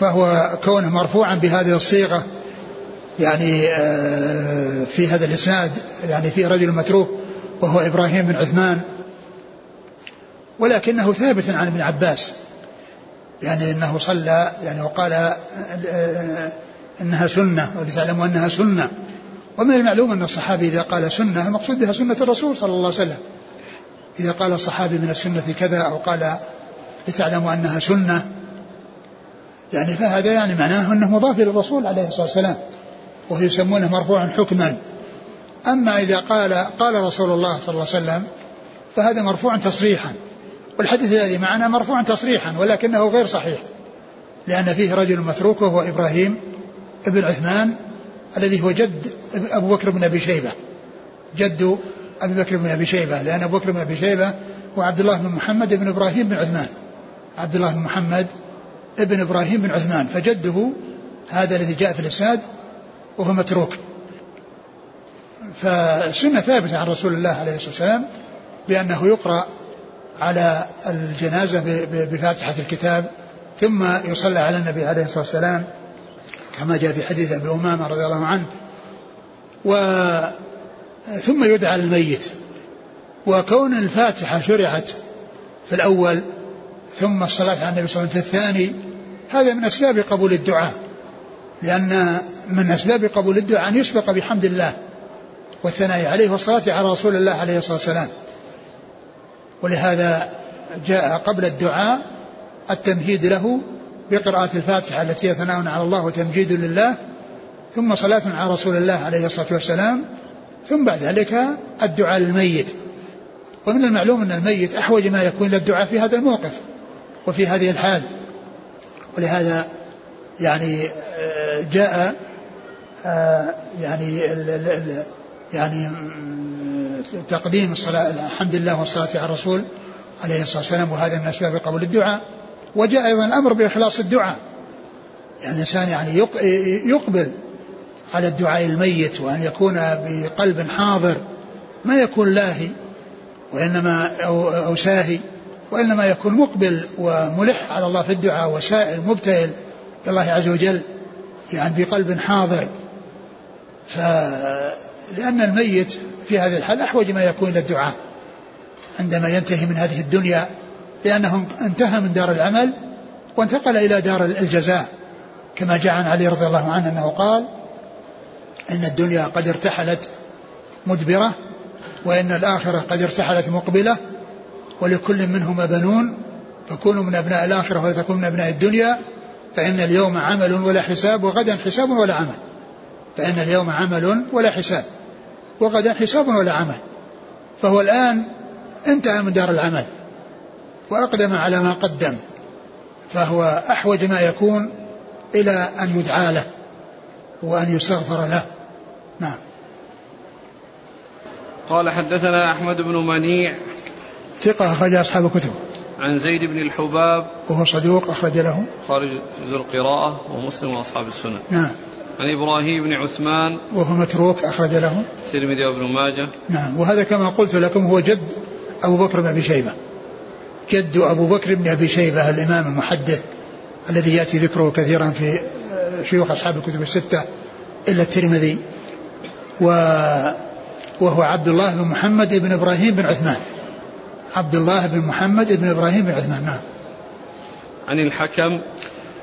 فهو كونه مرفوعا بهذه الصيغة يعني آه، في هذا الإسناد يعني في رجل متروك وهو إبراهيم بن عثمان ولكنه ثابت عن ابن عباس يعني إنه صلى يعني وقال إنها سنة ولتعلموا أنها سنة. ومن المعلوم أن الصحابي إذا قال سنة المقصود بها سنة الرسول صلى الله عليه وسلم. إذا قال الصحابي من السنة كذا أو قال لتعلموا أنها سنة. يعني فهذا يعني معناه أنه مضاف إلى الرسول عليه الصلاة والسلام وهو يسمونه مرفوعا حكما. أما إذا قال قال رسول الله صلى الله عليه وسلم فهذا مرفوع تصريحا. والحديث الذي معنا مرفوع تصريحا ولكنه غير صحيح. لأن فيه رجل متروك وهو إبراهيم ابن عثمان الذي هو جد أبو بكر بن أبي شيبة. جد أبي بكر بن أبي شيبة لأن أبو بكر بن أبي شيبة هو عبد الله بن محمد بن إبراهيم بن عثمان. عبد الله بن محمد ابن إبراهيم بن عثمان. فجده هذا الذي جاء في الإسناد وهو متروك. فالسنة ثابتة عن رسول الله عليه الصلاة والسلام بأنه يقرأ على الجنازة بفاتحة الكتاب ثم يصلى على النبي عليه الصلاة والسلام كما جاء في حديث أبي أمامة رضي الله عنه و ثم يدعى الميت. وكون الفاتحة شرعت في الأول ثم الصلاة على النبي صلى الله عليه وسلم في الثاني هذا من أسباب قبول الدعاء. لأن من أسباب قبول الدعاء أن يسبق بحمد الله والثناء عليه والصلاة على رسول الله عليه الصلاة والسلام. ولهذا جاء قبل الدعاء التمهيد له بقراءة الفاتحة التي هي ثناء على الله وتمجيد لله ثم صلاة على رسول الله عليه الصلاة والسلام ثم بعد ذلك الدعاء للميت. ومن المعلوم أن الميت أحوج ما يكون للدعاء في هذا الموقف وفي هذه الحال. ولهذا يعني آه، جاء آه، يعني يعني تقديم الصلاة الحمد لله والصلاة على الرسول عليه الصلاة والسلام وهذا من أسباب قبول الدعاء. وجاء أيضا الأمر بإخلاص الدعاء. يعني الإنسان يعني يقبل على الدعاء الميت وأن يكون بقلب حاضر. ما يكون لاهي وإنما أو, أو ساهي وإنما يكون مقبل وملح على الله في الدعاء وسائل مبتهل الله عز وجل يعني بقلب حاضر. ف لأن الميت في هذه الحال أحوج ما يكون إلى الدعاء عندما ينتهي من هذه الدنيا. لأنه انتهى من دار العمل وانتقل إلى دار الجزاء كما جاء عن علي رضي الله عنه أنه قال إن الدنيا قد ارتحلت مدبرة وإن الآخرة قد ارتحلت مقبلة ولكل منهما بنون فكونوا من أبناء الآخرة ولا تكونوا من أبناء الدنيا فإن اليوم عمل ولا حساب وغدا حساب ولا عمل. فإن اليوم عمل ولا حساب وغدا حساب ولا عمل. فهو الآن انتهى من دار العمل. وأقدم على ما قدم فهو أحوج ما يكون إلى أن يدعى له وأن يستغفر له. نعم. قال حدثنا أحمد بن منيع ثقة أخرج أصحاب الكتب. عن زيد بن الحباب وهو صدوق أخرج له. خارج في القراءة ومسلم وأصحاب السنة. نعم. عن إبراهيم بن عثمان وهو متروك أخرج له. الترمذي وابن ماجه. نعم. وهذا كما قلت لكم هو جد أبو بكر بن أبي شيبة. جد أبو بكر بن أبي شيبة الإمام المحدث الذي يأتي ذكره كثيرا في شيوخ أصحاب الكتب الستة إلا الترمذي و وهو عبد الله بن محمد بن إبراهيم بن عثمان. عبد الله بن محمد بن إبراهيم بن عثمان نعم. عن الحكم.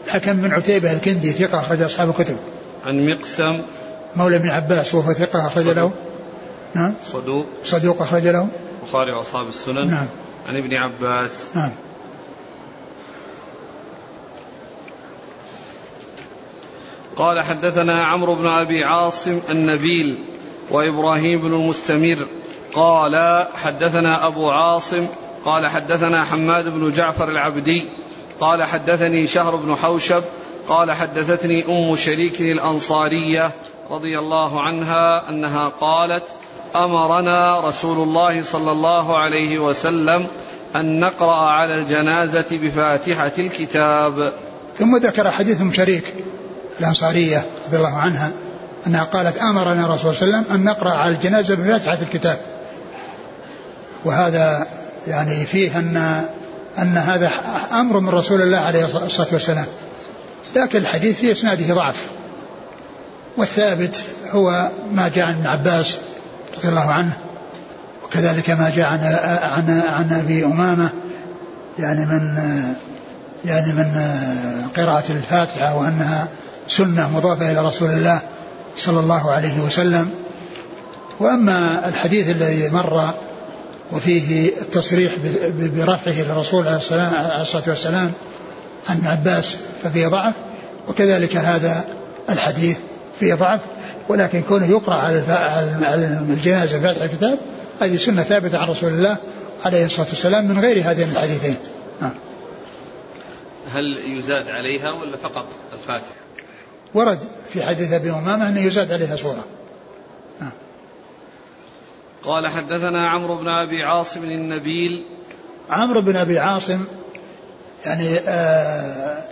الحكم بن عتيبة الكندي ثقة أخرج أصحاب الكتب. عن مقسم. مولى ابن عباس وهو ثقة أخرج له. نعم. صدوق. صدوق أخرج له. البخاري وأصحاب السنن. نعم. عن ابن عباس. نعم. قال حدثنا عمرو بن أبي عاصم النبيل وإبراهيم بن المستمر. قال حدثنا أبو عاصم قال حدثنا حماد بن جعفر العبدي. قال حدثني شهر بن حوشب قال حدثتني أم شريك الأنصارية رضي الله عنها أنها قالت أمرنا رسول الله صلى الله عليه وسلم أن نقرأ على الجنازة بفاتحة الكتاب. ثم ذكر حديث ام شريك الأنصارية رضي الله عنها أنها قالت أمرنا رسول الله صلى الله عليه وسلم أن نقرأ على الجنازة بفاتحة الكتاب. وهذا يعني فيه ان أن هذا أمر من رسول الله عليه الصلاة والسلام. لكن الحديث في إسناده ضعف. والثابت هو ما جاء عن ابن عباس رضي الله عنه. وكذلك ما جاء عن عن عن أبي أمامة يعني من يعني من قراءة الفاتحة وأنها سنة مضافة إلى رسول الله صلى الله عليه وسلم. وأما الحديث الذي مر وفيه التصريح برفعه للرسول عليه الصلاة والسلام عن عباس ففيه ضعف وكذلك هذا الحديث فيه ضعف. ولكن كونه يقرأ على الجنازة في فتح الكتاب هذه سنة ثابتة عن رسول الله عليه الصلاة والسلام من غير هذين الحديثين نعم. هل يزاد عليها ولا فقط الفاتحة ورد في حديث أبي أمامة أنه يزاد عليها سورة نعم. قال حدثنا عمرو بن أبي عاصم النبيل عمرو بن أبي عاصم يعني آه،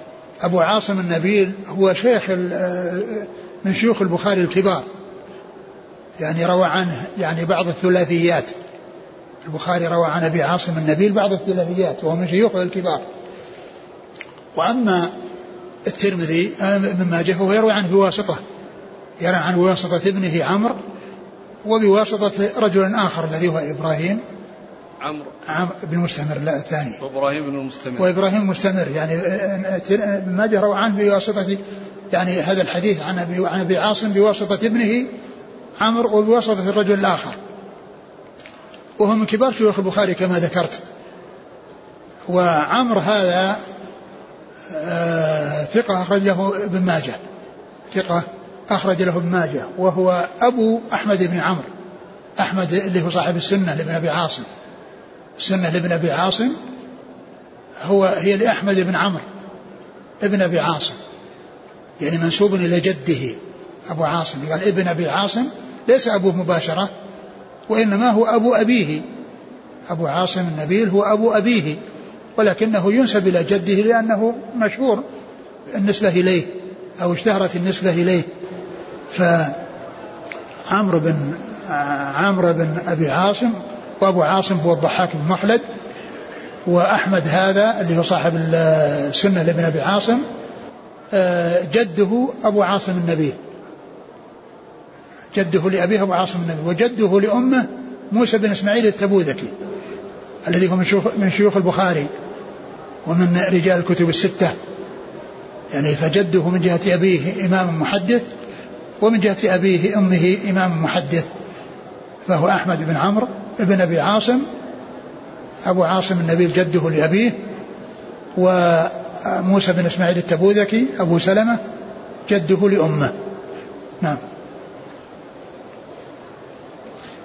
أبو عاصم النبيل هو شيخ آه، من شيوخ البخاري الكبار. يعني روى عنه يعني بعض الثلاثيات. البخاري روى عن أبي عاصم النبيل بعض الثلاثيات وهو من شيوخه الكبار. وأما الترمذي آه، ابن ماجه فهو يروي عنه بواسطة. يروي عن بواسطة ابنه عمرو وبواسطة رجل آخر الذي هو إبراهيم. عمرو. عمرو بن مستمر لا الثاني. وإبراهيم بن المستمر وإبراهيم المستمر يعني آه، آه، ابن ماجه روى عنه بواسطة يعني هذا الحديث عن ابي عن أبي عاصم بواسطة ابنه عمرو وبواسطة الرجل الآخر. وهو من كبار شيوخ البخاري كما ذكرت. وعمر هذا آه، ثقة أخرج له ابن ماجه. ثقة أخرج له ابن ماجه. وهو أبو أحمد بن عمرو. أحمد اللي هو صاحب السنة لابن أبي عاصم. السنة لابن أبي عاصم هو هي لأحمد بن عمرو ابن أبي عاصم. يعني منسوب إلى جده أبو عاصم. قال ابن أبي عاصم ليس أبوه مباشرة وإنما هو أبو أبيه. أبو عاصم النبيل هو أبو أبيه ولكنه ينسب إلى جده لأنه مشهور النسبة إليه أو اشتهرت النسبة إليه. فعمرو بن عمرو بن أبي عاصم وأبو عاصم هو الضحاك بن مخلد وأحمد هذا اللي هو صاحب السنة لابن أبي عاصم جده أبو عاصم النبيل جده لأبيه أبو عاصم النبي. وجده لأمه موسى بن إسماعيل التبوذكي الذي هو من شيوخ, من شيوخ البخاري ومن رجال الكتب الستة. يعني فجده من جهة أبيه إمام محدث ومن جهة أبيه أمه إمام محدث فهو أحمد بن عمرو بن أبي عاصم أبو عاصم النبيل جده لأبيه. وموسى بن إسماعيل التبوذكي أبو سلمة جده لأمه. نعم.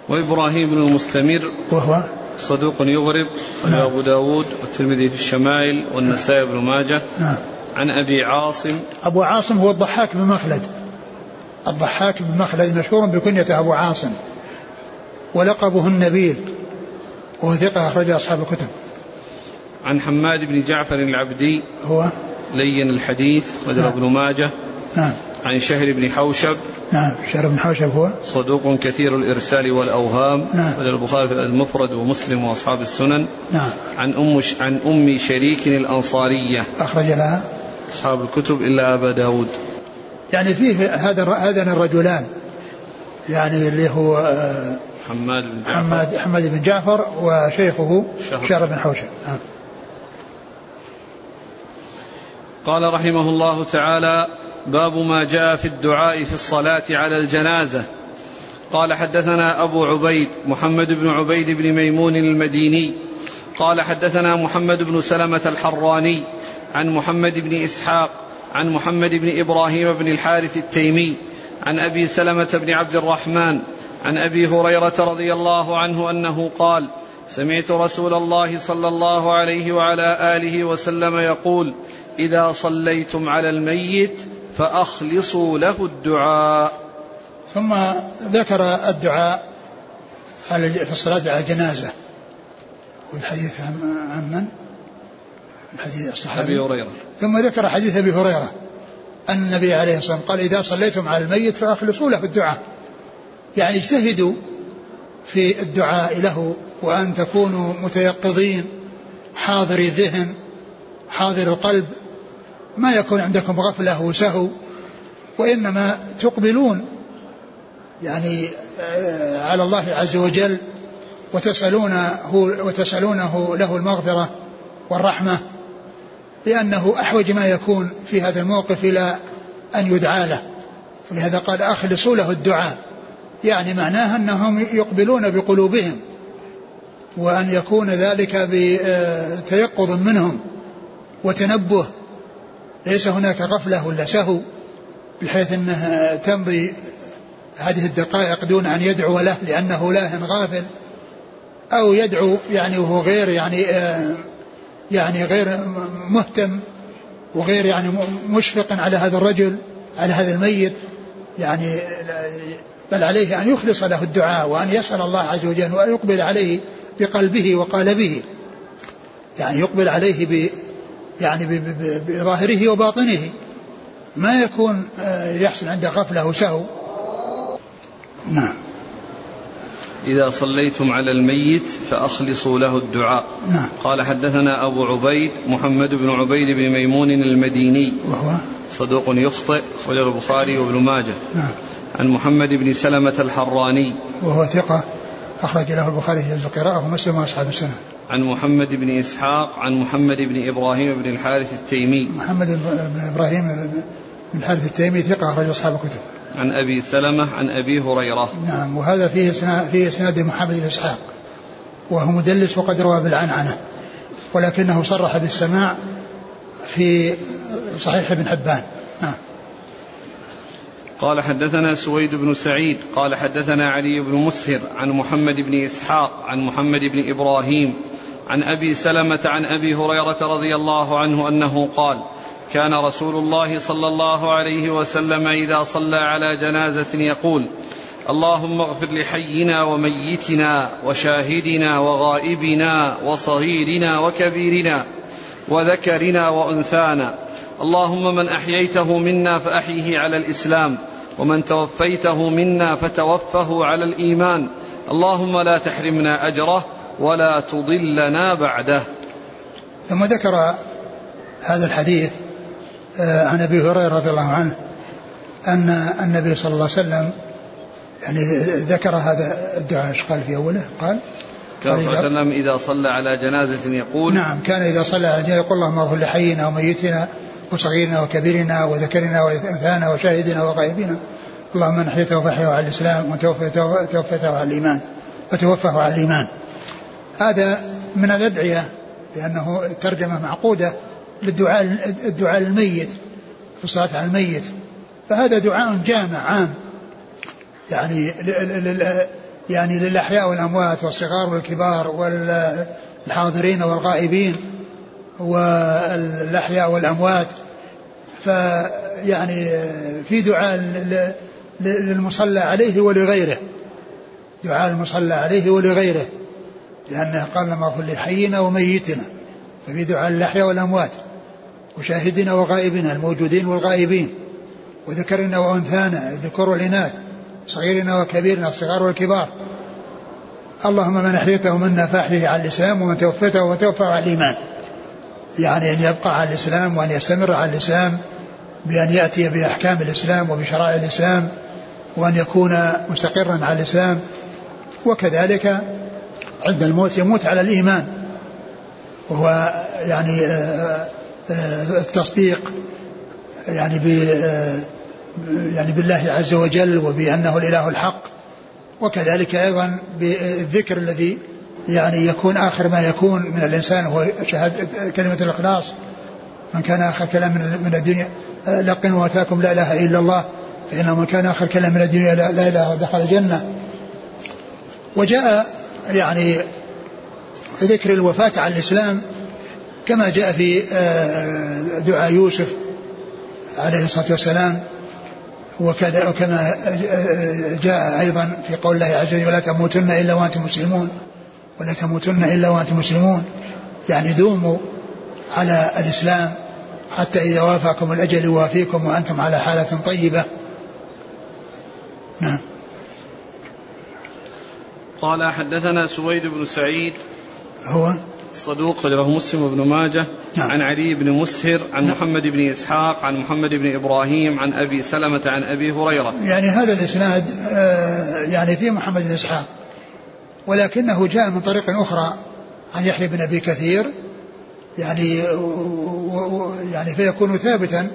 وإبراهيم بن المستمر وهو؟ صدوق يغرب نعم. أبو داود والترمذي في الشمائل والنسائي بن ماجه. نعم. عن أبي عاصم. أبو عاصم هو الضحاك بن مخلد. الضحاك بن مخلد مشهور بكنية أبو عاصم. ولقبه النبيل. وهو ثقة أخرج أصحاب الكتب. عن حماد بن جعفر العبدي هو لين الحديث رجل نعم. ابن ماجه. نعم. عن شهر بن حوشب. نعم شهر بن حوشب هو. صدوق كثير الإرسال والأوهام. نعم. البخاري في المفرد ومسلم وأصحاب السنن. نعم. عن أم ش... عن أم شريك الأنصارية. أخرج لها. أصحاب الكتب إلا أبا داود. يعني فيه هذا هذان الرجلان. يعني اللي هو آه، حماد بن جعفر. حماد حماد بن جعفر وشيخه شهر, شهر بن حوشب. نعم. قال رحمه الله تعالى باب ما جاء في الدعاء في الصلاة على الجنازة. قال حدثنا أبو عبيد محمد بن عبيد بن ميمون المديني. قال حدثنا محمد بن سلمة الحراني عن محمد بن إسحاق عن محمد بن إبراهيم بن الحارث التيمي عن أبي سلمة بن عبد الرحمن عن أبي هريرة رضي الله عنه أنه قال سمعت رسول الله صلى الله عليه وعلى آله وسلم يقول إذا صليتم على الميت فأخلصوا له الدعاء. ثم ذكر الدعاء في الصلاة على الجنازة. والحديث عن من؟ الحديث الصحابي. أبي هريرة. ثم ذكر حديث أبي هريرة. أن النبي عليه الصلاة والسلام قال إذا صليتم على الميت فأخلصوا له الدعاء. يعني اجتهدوا في الدعاء له وأن تكونوا متيقظين حاضر الذهن حاضر القلب ما يكون عندكم غفلة وسهو وإنما تقبلون يعني آه، على الله عز وجل وتسألونه وتسألونه له المغفرة والرحمة لأنه أحوج ما يكون في هذا الموقف إلى أن يدعى له. ولهذا قال أخلصوا له الدعاء. يعني معناه أنهم يقبلون بقلوبهم وأن يكون ذلك بتيقظ منهم وتنبه ليس هناك غفلة ولا سهو بحيث أنه تمضي هذه الدقائق دون أن يدعو له لأنه لاه غافل أو يدعو يعني وهو غير يعني يعني غير مهتم وغير يعني مشفق على هذا الرجل على هذا الميت. يعني بل عليه أن يخلص له الدعاء وأن يسأل الله عز وجل وأن يقبل عليه بقلبه وقالبه يعني يقبل عليه يعني بظاهره وباطنه. ما يكون آه، يحصل عنده غفلة وسهو نعم. إذا صليتم على الميت فأخلصوا له الدعاء. نعم. قال حدثنا أبو عبيد محمد بن عبيد بن ميمون المديني. وهو؟ صدوق يخطئ خرج البخاري وابن ماجه. نعم. عن محمد بن سلمة الحراني. وهو ثقة أخرج له البخاري في القراءة ومسلم وأصحاب السنة. عن محمد بن إسحاق عن محمد بن إبراهيم بن الحارث التيمي. محمد بن إبراهيم بن الحارث التيمي ثقة أخرج أصحاب الكتب. عن أبي سلمة عن أبي هريرة. نعم وهذا فيه فيه إسناد محمد بن إسحاق وهو مدلس وقد روى بالعنعنة ولكنه صرح بالسماع في صحيح ابن حبان. نعم. قال حدثنا سويد بن سعيد قال حدثنا علي بن مسهر عن محمد بن إسحاق عن محمد بن إبراهيم عن أبي سلمة عن أبي هريرة رضي الله عنه أنه قال كان رسول الله صلى الله عليه وسلم إذا صلى على جنازة يقول اللهم اغفر لحينا وميتنا وشاهدنا وغائبنا وصغيرنا وكبيرنا وذكرنا وأنثانا. اللهم من أحييته منا فأحيه على الإسلام ومن توفيته منا فتوفه على الإيمان. اللهم لا تحرمنا أجره ولا تضلنا بعده. ثم ذكر هذا الحديث آه، عن أبي هريرة رضي الله عنه أن النبي صلى الله عليه وسلم يعني ذكر هذا الدعاء. إيش قال في أوله؟ قال كان صلى الله عليه وسلم إذا صلى على جنازة يقول نعم كان إذا صلى على جنازة يقول اللهم اغفر لحينا وميتنا وصغيرنا وكبيرنا وذكرنا وأنثانا وشاهدنا وغائبنا. اللهم من احييته فاحيه على الإسلام وتوفيته على الإيمان وتوفاه على الإيمان. هذا من الأدعية لأنه ترجمة معقودة للدعاء الدعاء الميت في الصلاة على الميت. فهذا دعاء جامع عام. يعني يعني للأحياء والأموات والصغار والكبار والحاضرين والغائبين والأحياء والأموات. فيعني في دعاء للمصلى عليه ولغيره. دعاء المصلى عليه ولغيره. لأنه قال لما اغفر لحينا وميتنا ففي دعاء الأحياء والأموات وشاهدنا وغائبنا الموجودين والغائبين وذكرنا وأنثانا الذكور والإناث صغيرنا وكبيرنا الصغار والكبار اللهم من أحييته منا فأحيه على الإسلام ومن توفيته وتوفى على الإيمان يعني أن يبقى على الإسلام وأن يستمر على الإسلام بأن يأتي بأحكام الإسلام وبشرائع الإسلام وأن يكون مستقرا على الإسلام وكذلك عند الموت يموت على الإيمان. وهو يعني آه، آه، التصديق يعني ب آه، يعني بالله عز وجل وبأنه الإله الحق. وكذلك أيضا بالذكر الذي يعني يكون آخر ما يكون من الإنسان هو شهادة كلمة الإخلاص. من كان آخر كلام من الدنيا لقن واتاكم لا إله إلا الله فإنه من كان آخر كلام من الدنيا لا إله دخل الجنة. وجاء يعني ذكر الوفاة على الإسلام كما جاء في آه، دعاء يوسف عليه الصلاة والسلام وكما آه، جاء أيضا في قول الله عز وجل لا تموتن إلا وأنتم مسلمون ولا تموتن إلا وأنتم مسلمون يعني دوموا على الإسلام حتى إذا وافاكم الأجل يوافيكم وأنتم على حالة طيبة. نعم. قال حدثنا سويد بن سعيد. هو صدوق له مسلم بن ماجه. نعم. عن علي بن مسهر عن نعم. محمد بن إسحاق عن محمد بن إبراهيم عن أبي سلمة عن أبي هريرة. يعني هذا الإسناد آه يعني في محمد بن إسحاق. ولكنه جاء من طريق أخرى عن يحيى بن أبي كثير. يعني يعني فيكون ثابتا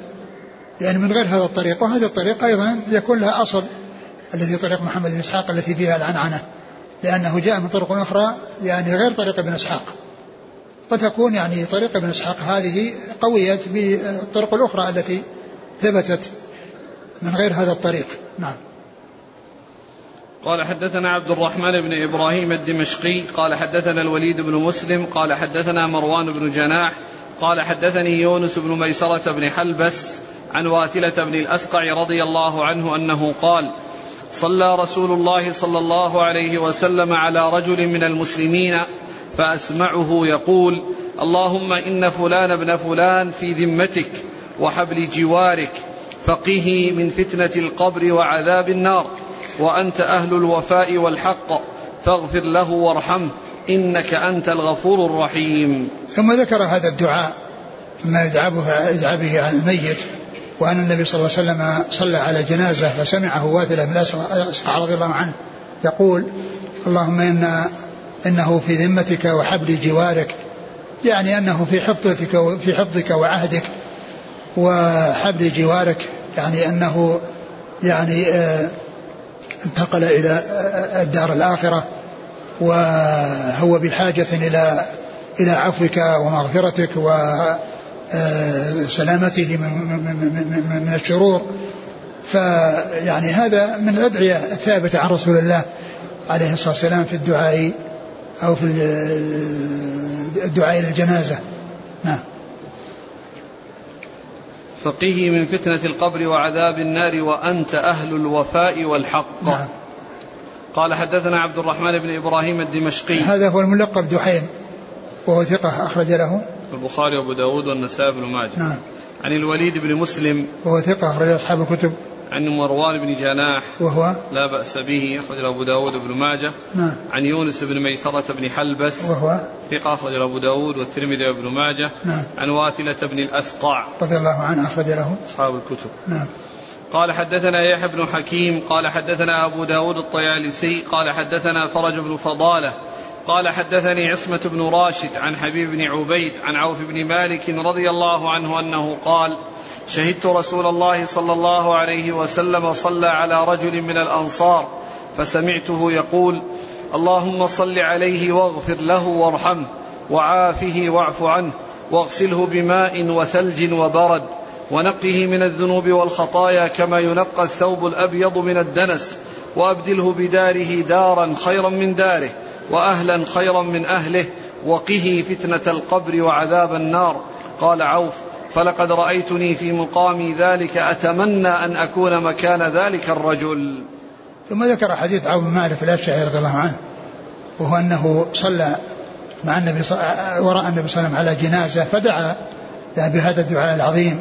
يعني من غير هذا الطريق. وهذا الطريق أيضا يكون لها أصل الذي طريق محمد بن إسحاق التي فيها العنعنة. لأنه جاء من طرق أخرى يعني غير طريق ابن إسحاق. فتكون يعني طريق ابن إسحاق هذه قويت بالطرق الأخرى التي ثبتت من غير هذا الطريق. نعم. قال حدثنا عبد الرحمن بن إبراهيم الدمشقي قال حدثنا الوليد بن مسلم قال حدثنا مروان بن جناح قال حدثني يونس بن ميسرة بن حلبس عن واثلة بن الأسقع رضي الله عنه أنه قال صلى رسول الله صلى الله عليه وسلم على رجل من المسلمين فأسمعه يقول اللهم إن فلان ابن فلان في ذمتك وحبل جوارك فقه من فتنة القبر وعذاب النار وأنت أهل الوفاء والحق فاغفر له وارحمه إنك أنت الغفور الرحيم. ثم ذكر هذا الدعاء ما يدعى به على الميت. وأن النبي صلى الله عليه وسلم صلى على جنازة فسمعه واثلة بن أسقع رضي الله عنه. يقول اللهم إن إنه في ذمتك وحبل جوارك يعني أنه في حفظك في حفظك وعهدك وحبل جوارك يعني أنه يعني آه انتقل إلى آه، الدار الآخرة وهو بحاجة إلى إلى عفوك ومغفرتك وسلامته من الشرور. فيعني هذا من الأدعية الثابتة عن رسول الله عليه الصلاة والسلام في الدعاء أو في الدعاء للجنازة نعم. فقه من فتنة القبر وعذاب النار وأنت أهل الوفاء والحق. نعم. قال حدثنا عبد الرحمن بن إبراهيم الدمشقي. هذا هو الملقب دحيم وهو ثقة أخرج له. البخاري وأبو داود والنسائي بن ماجه. نعم. عن الوليد بن مسلم. وهو ثقة أخرج أصحاب الكتب. عن مروان بن جناح. وهو؟ لا بأس به أخرج أبو داود بن ماجه. نعم. عن يونس بن ميسرة بن حلبس. وهو؟ ثقة أخرج أبو داود والترمذي وابن ماجه. نعم. عن واثلة بن الأسقع. رضي الله عنه أخرج له. أصحاب الكتب. نعم. قال حدثنا يحيى بن حكيم قال حدثنا أبو داود الطيالسي قال حدثنا فرج بن فضالة قال حدثني عصمة بن راشد عن حبيب بن عبيد عن عوف بن مالك رضي الله عنه أنه قال شهدت رسول الله صلى الله عليه وسلم صلى على رجل من الأنصار فسمعته يقول اللهم صل عليه واغفر له وارحمه وعافه واعف عنه واغسله بماء وثلج وبرد ونقه من الذنوب والخطايا كما ينقى الثوب الأبيض من الدنس وأبدله بداره دارا خيرا من داره واهلا خيرا من أهله وقه فتنة القبر وعذاب النار. قال عوف فلقد رأيتني في مقامي ذلك أتمنى أن أكون مكان ذلك الرجل. ثم ذكر حديث عوف بن مالك الأشعري رضي الله عنه وهو أنه صلى مع النبي وراء النبي صلى الله عليه وسلم على جنازة فدعا بهذا الدعاء العظيم.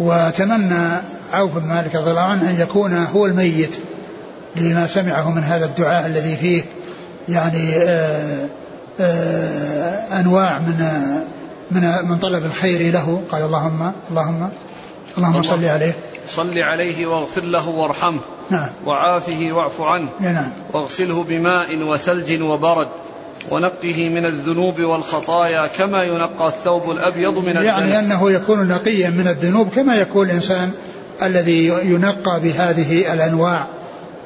وتمنى عوف بن مالك رضي الله عنه أن يكون هو الميت لما سمعه من هذا الدعاء الذي فيه. يعني آآ آه، آآ آه، أنواع من من من طلب الخير له. قال اللهم اللهم اللهم صل عليه. صل عليه واغفر له وارحمه. نعم. وعافه واعف عنه. نعم. واغسله بماء وثلج وبرد. ونقه من الذنوب والخطايا كما ينقى الثوب الأبيض من الدنس يعني أنه يكون نقيا من الذنوب كما يكون الإنسان الذي ينقى بهذه الأنواع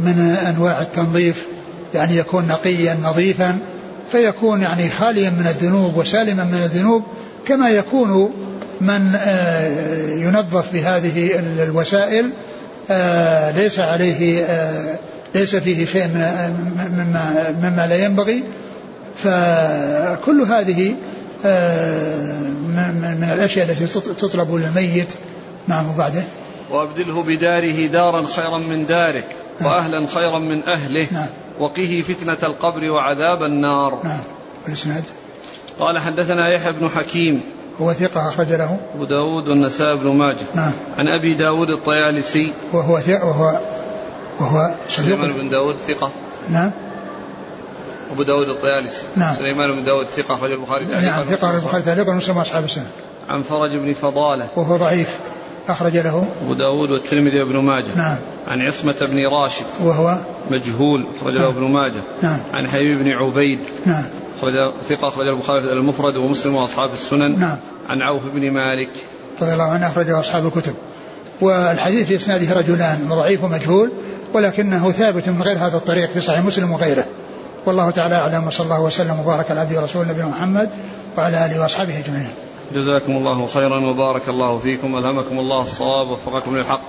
من أنواع التنظيف. يعني يكون نقيا نظيفا فيكون يعني خاليا من الذنوب وسالما من الذنوب كما يكون من آه، ينظف بهذه الوسائل آه، ليس عليه آه، ليس فيه شيء مما, مما لا ينبغي فكل هذه من الأشياء التي تطلب للميت نعم وبعده وأبدله بداره دارا خيرا من داره نعم. وأهلا خيرا من أهله نعم. وقه فتنة القبر وعذاب النار. نعم. الإسناد قال حدثنا يحيى بن حكيم. هو ثقة أخرج له. أبو داود والنسائي بن ماجه. نعم. عن أبي داود الطيالسي. وهو ثقة وهو وهو سليمان بن داود ثقة. نعم. أبو داود الطيالسي. نعم. سليمان بن داود ثقة أخرج البخاري تعليقا نعم ثقة البخاري تعليقا ومسلم أصحاب السنة. عن فرج بن فضالة. وهو ضعيف. أخرج له أبو داود والترمذي وابن ماجه. نعم. عن عصمة بن راشد. وهو مجهول أخرج له نعم. ابن ماجه. نعم. عن حبيب بن عبيد. نعم. أخرج ثقة أخرج البخاري المفرد ومسلم وأصحاب السنن. نعم. عن عوف بن مالك. رضي الله عنه أخرجه أصحاب الكتب. والحديث في إسناده رجلان ضعيف ومجهول ولكنه ثابت من غير هذا الطريق في صحيح مسلم وغيره. والله تعالى أعلم وصلى الله وسلم وبارك على عبده ورسوله نبينا محمد وعلى آله وأصحابه أجمعين. جزاكم الله خيرا وبارك الله فيكم. ألهمكم الله الصواب ووفقكم للحق.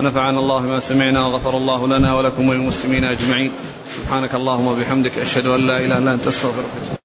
ونفعنا الله ما سمعنا وغفر الله لنا ولكم وللمسلمين أجمعين. سبحانك اللهم وبحمدك أشهد أن لا إله إلا أنت أستغفرك.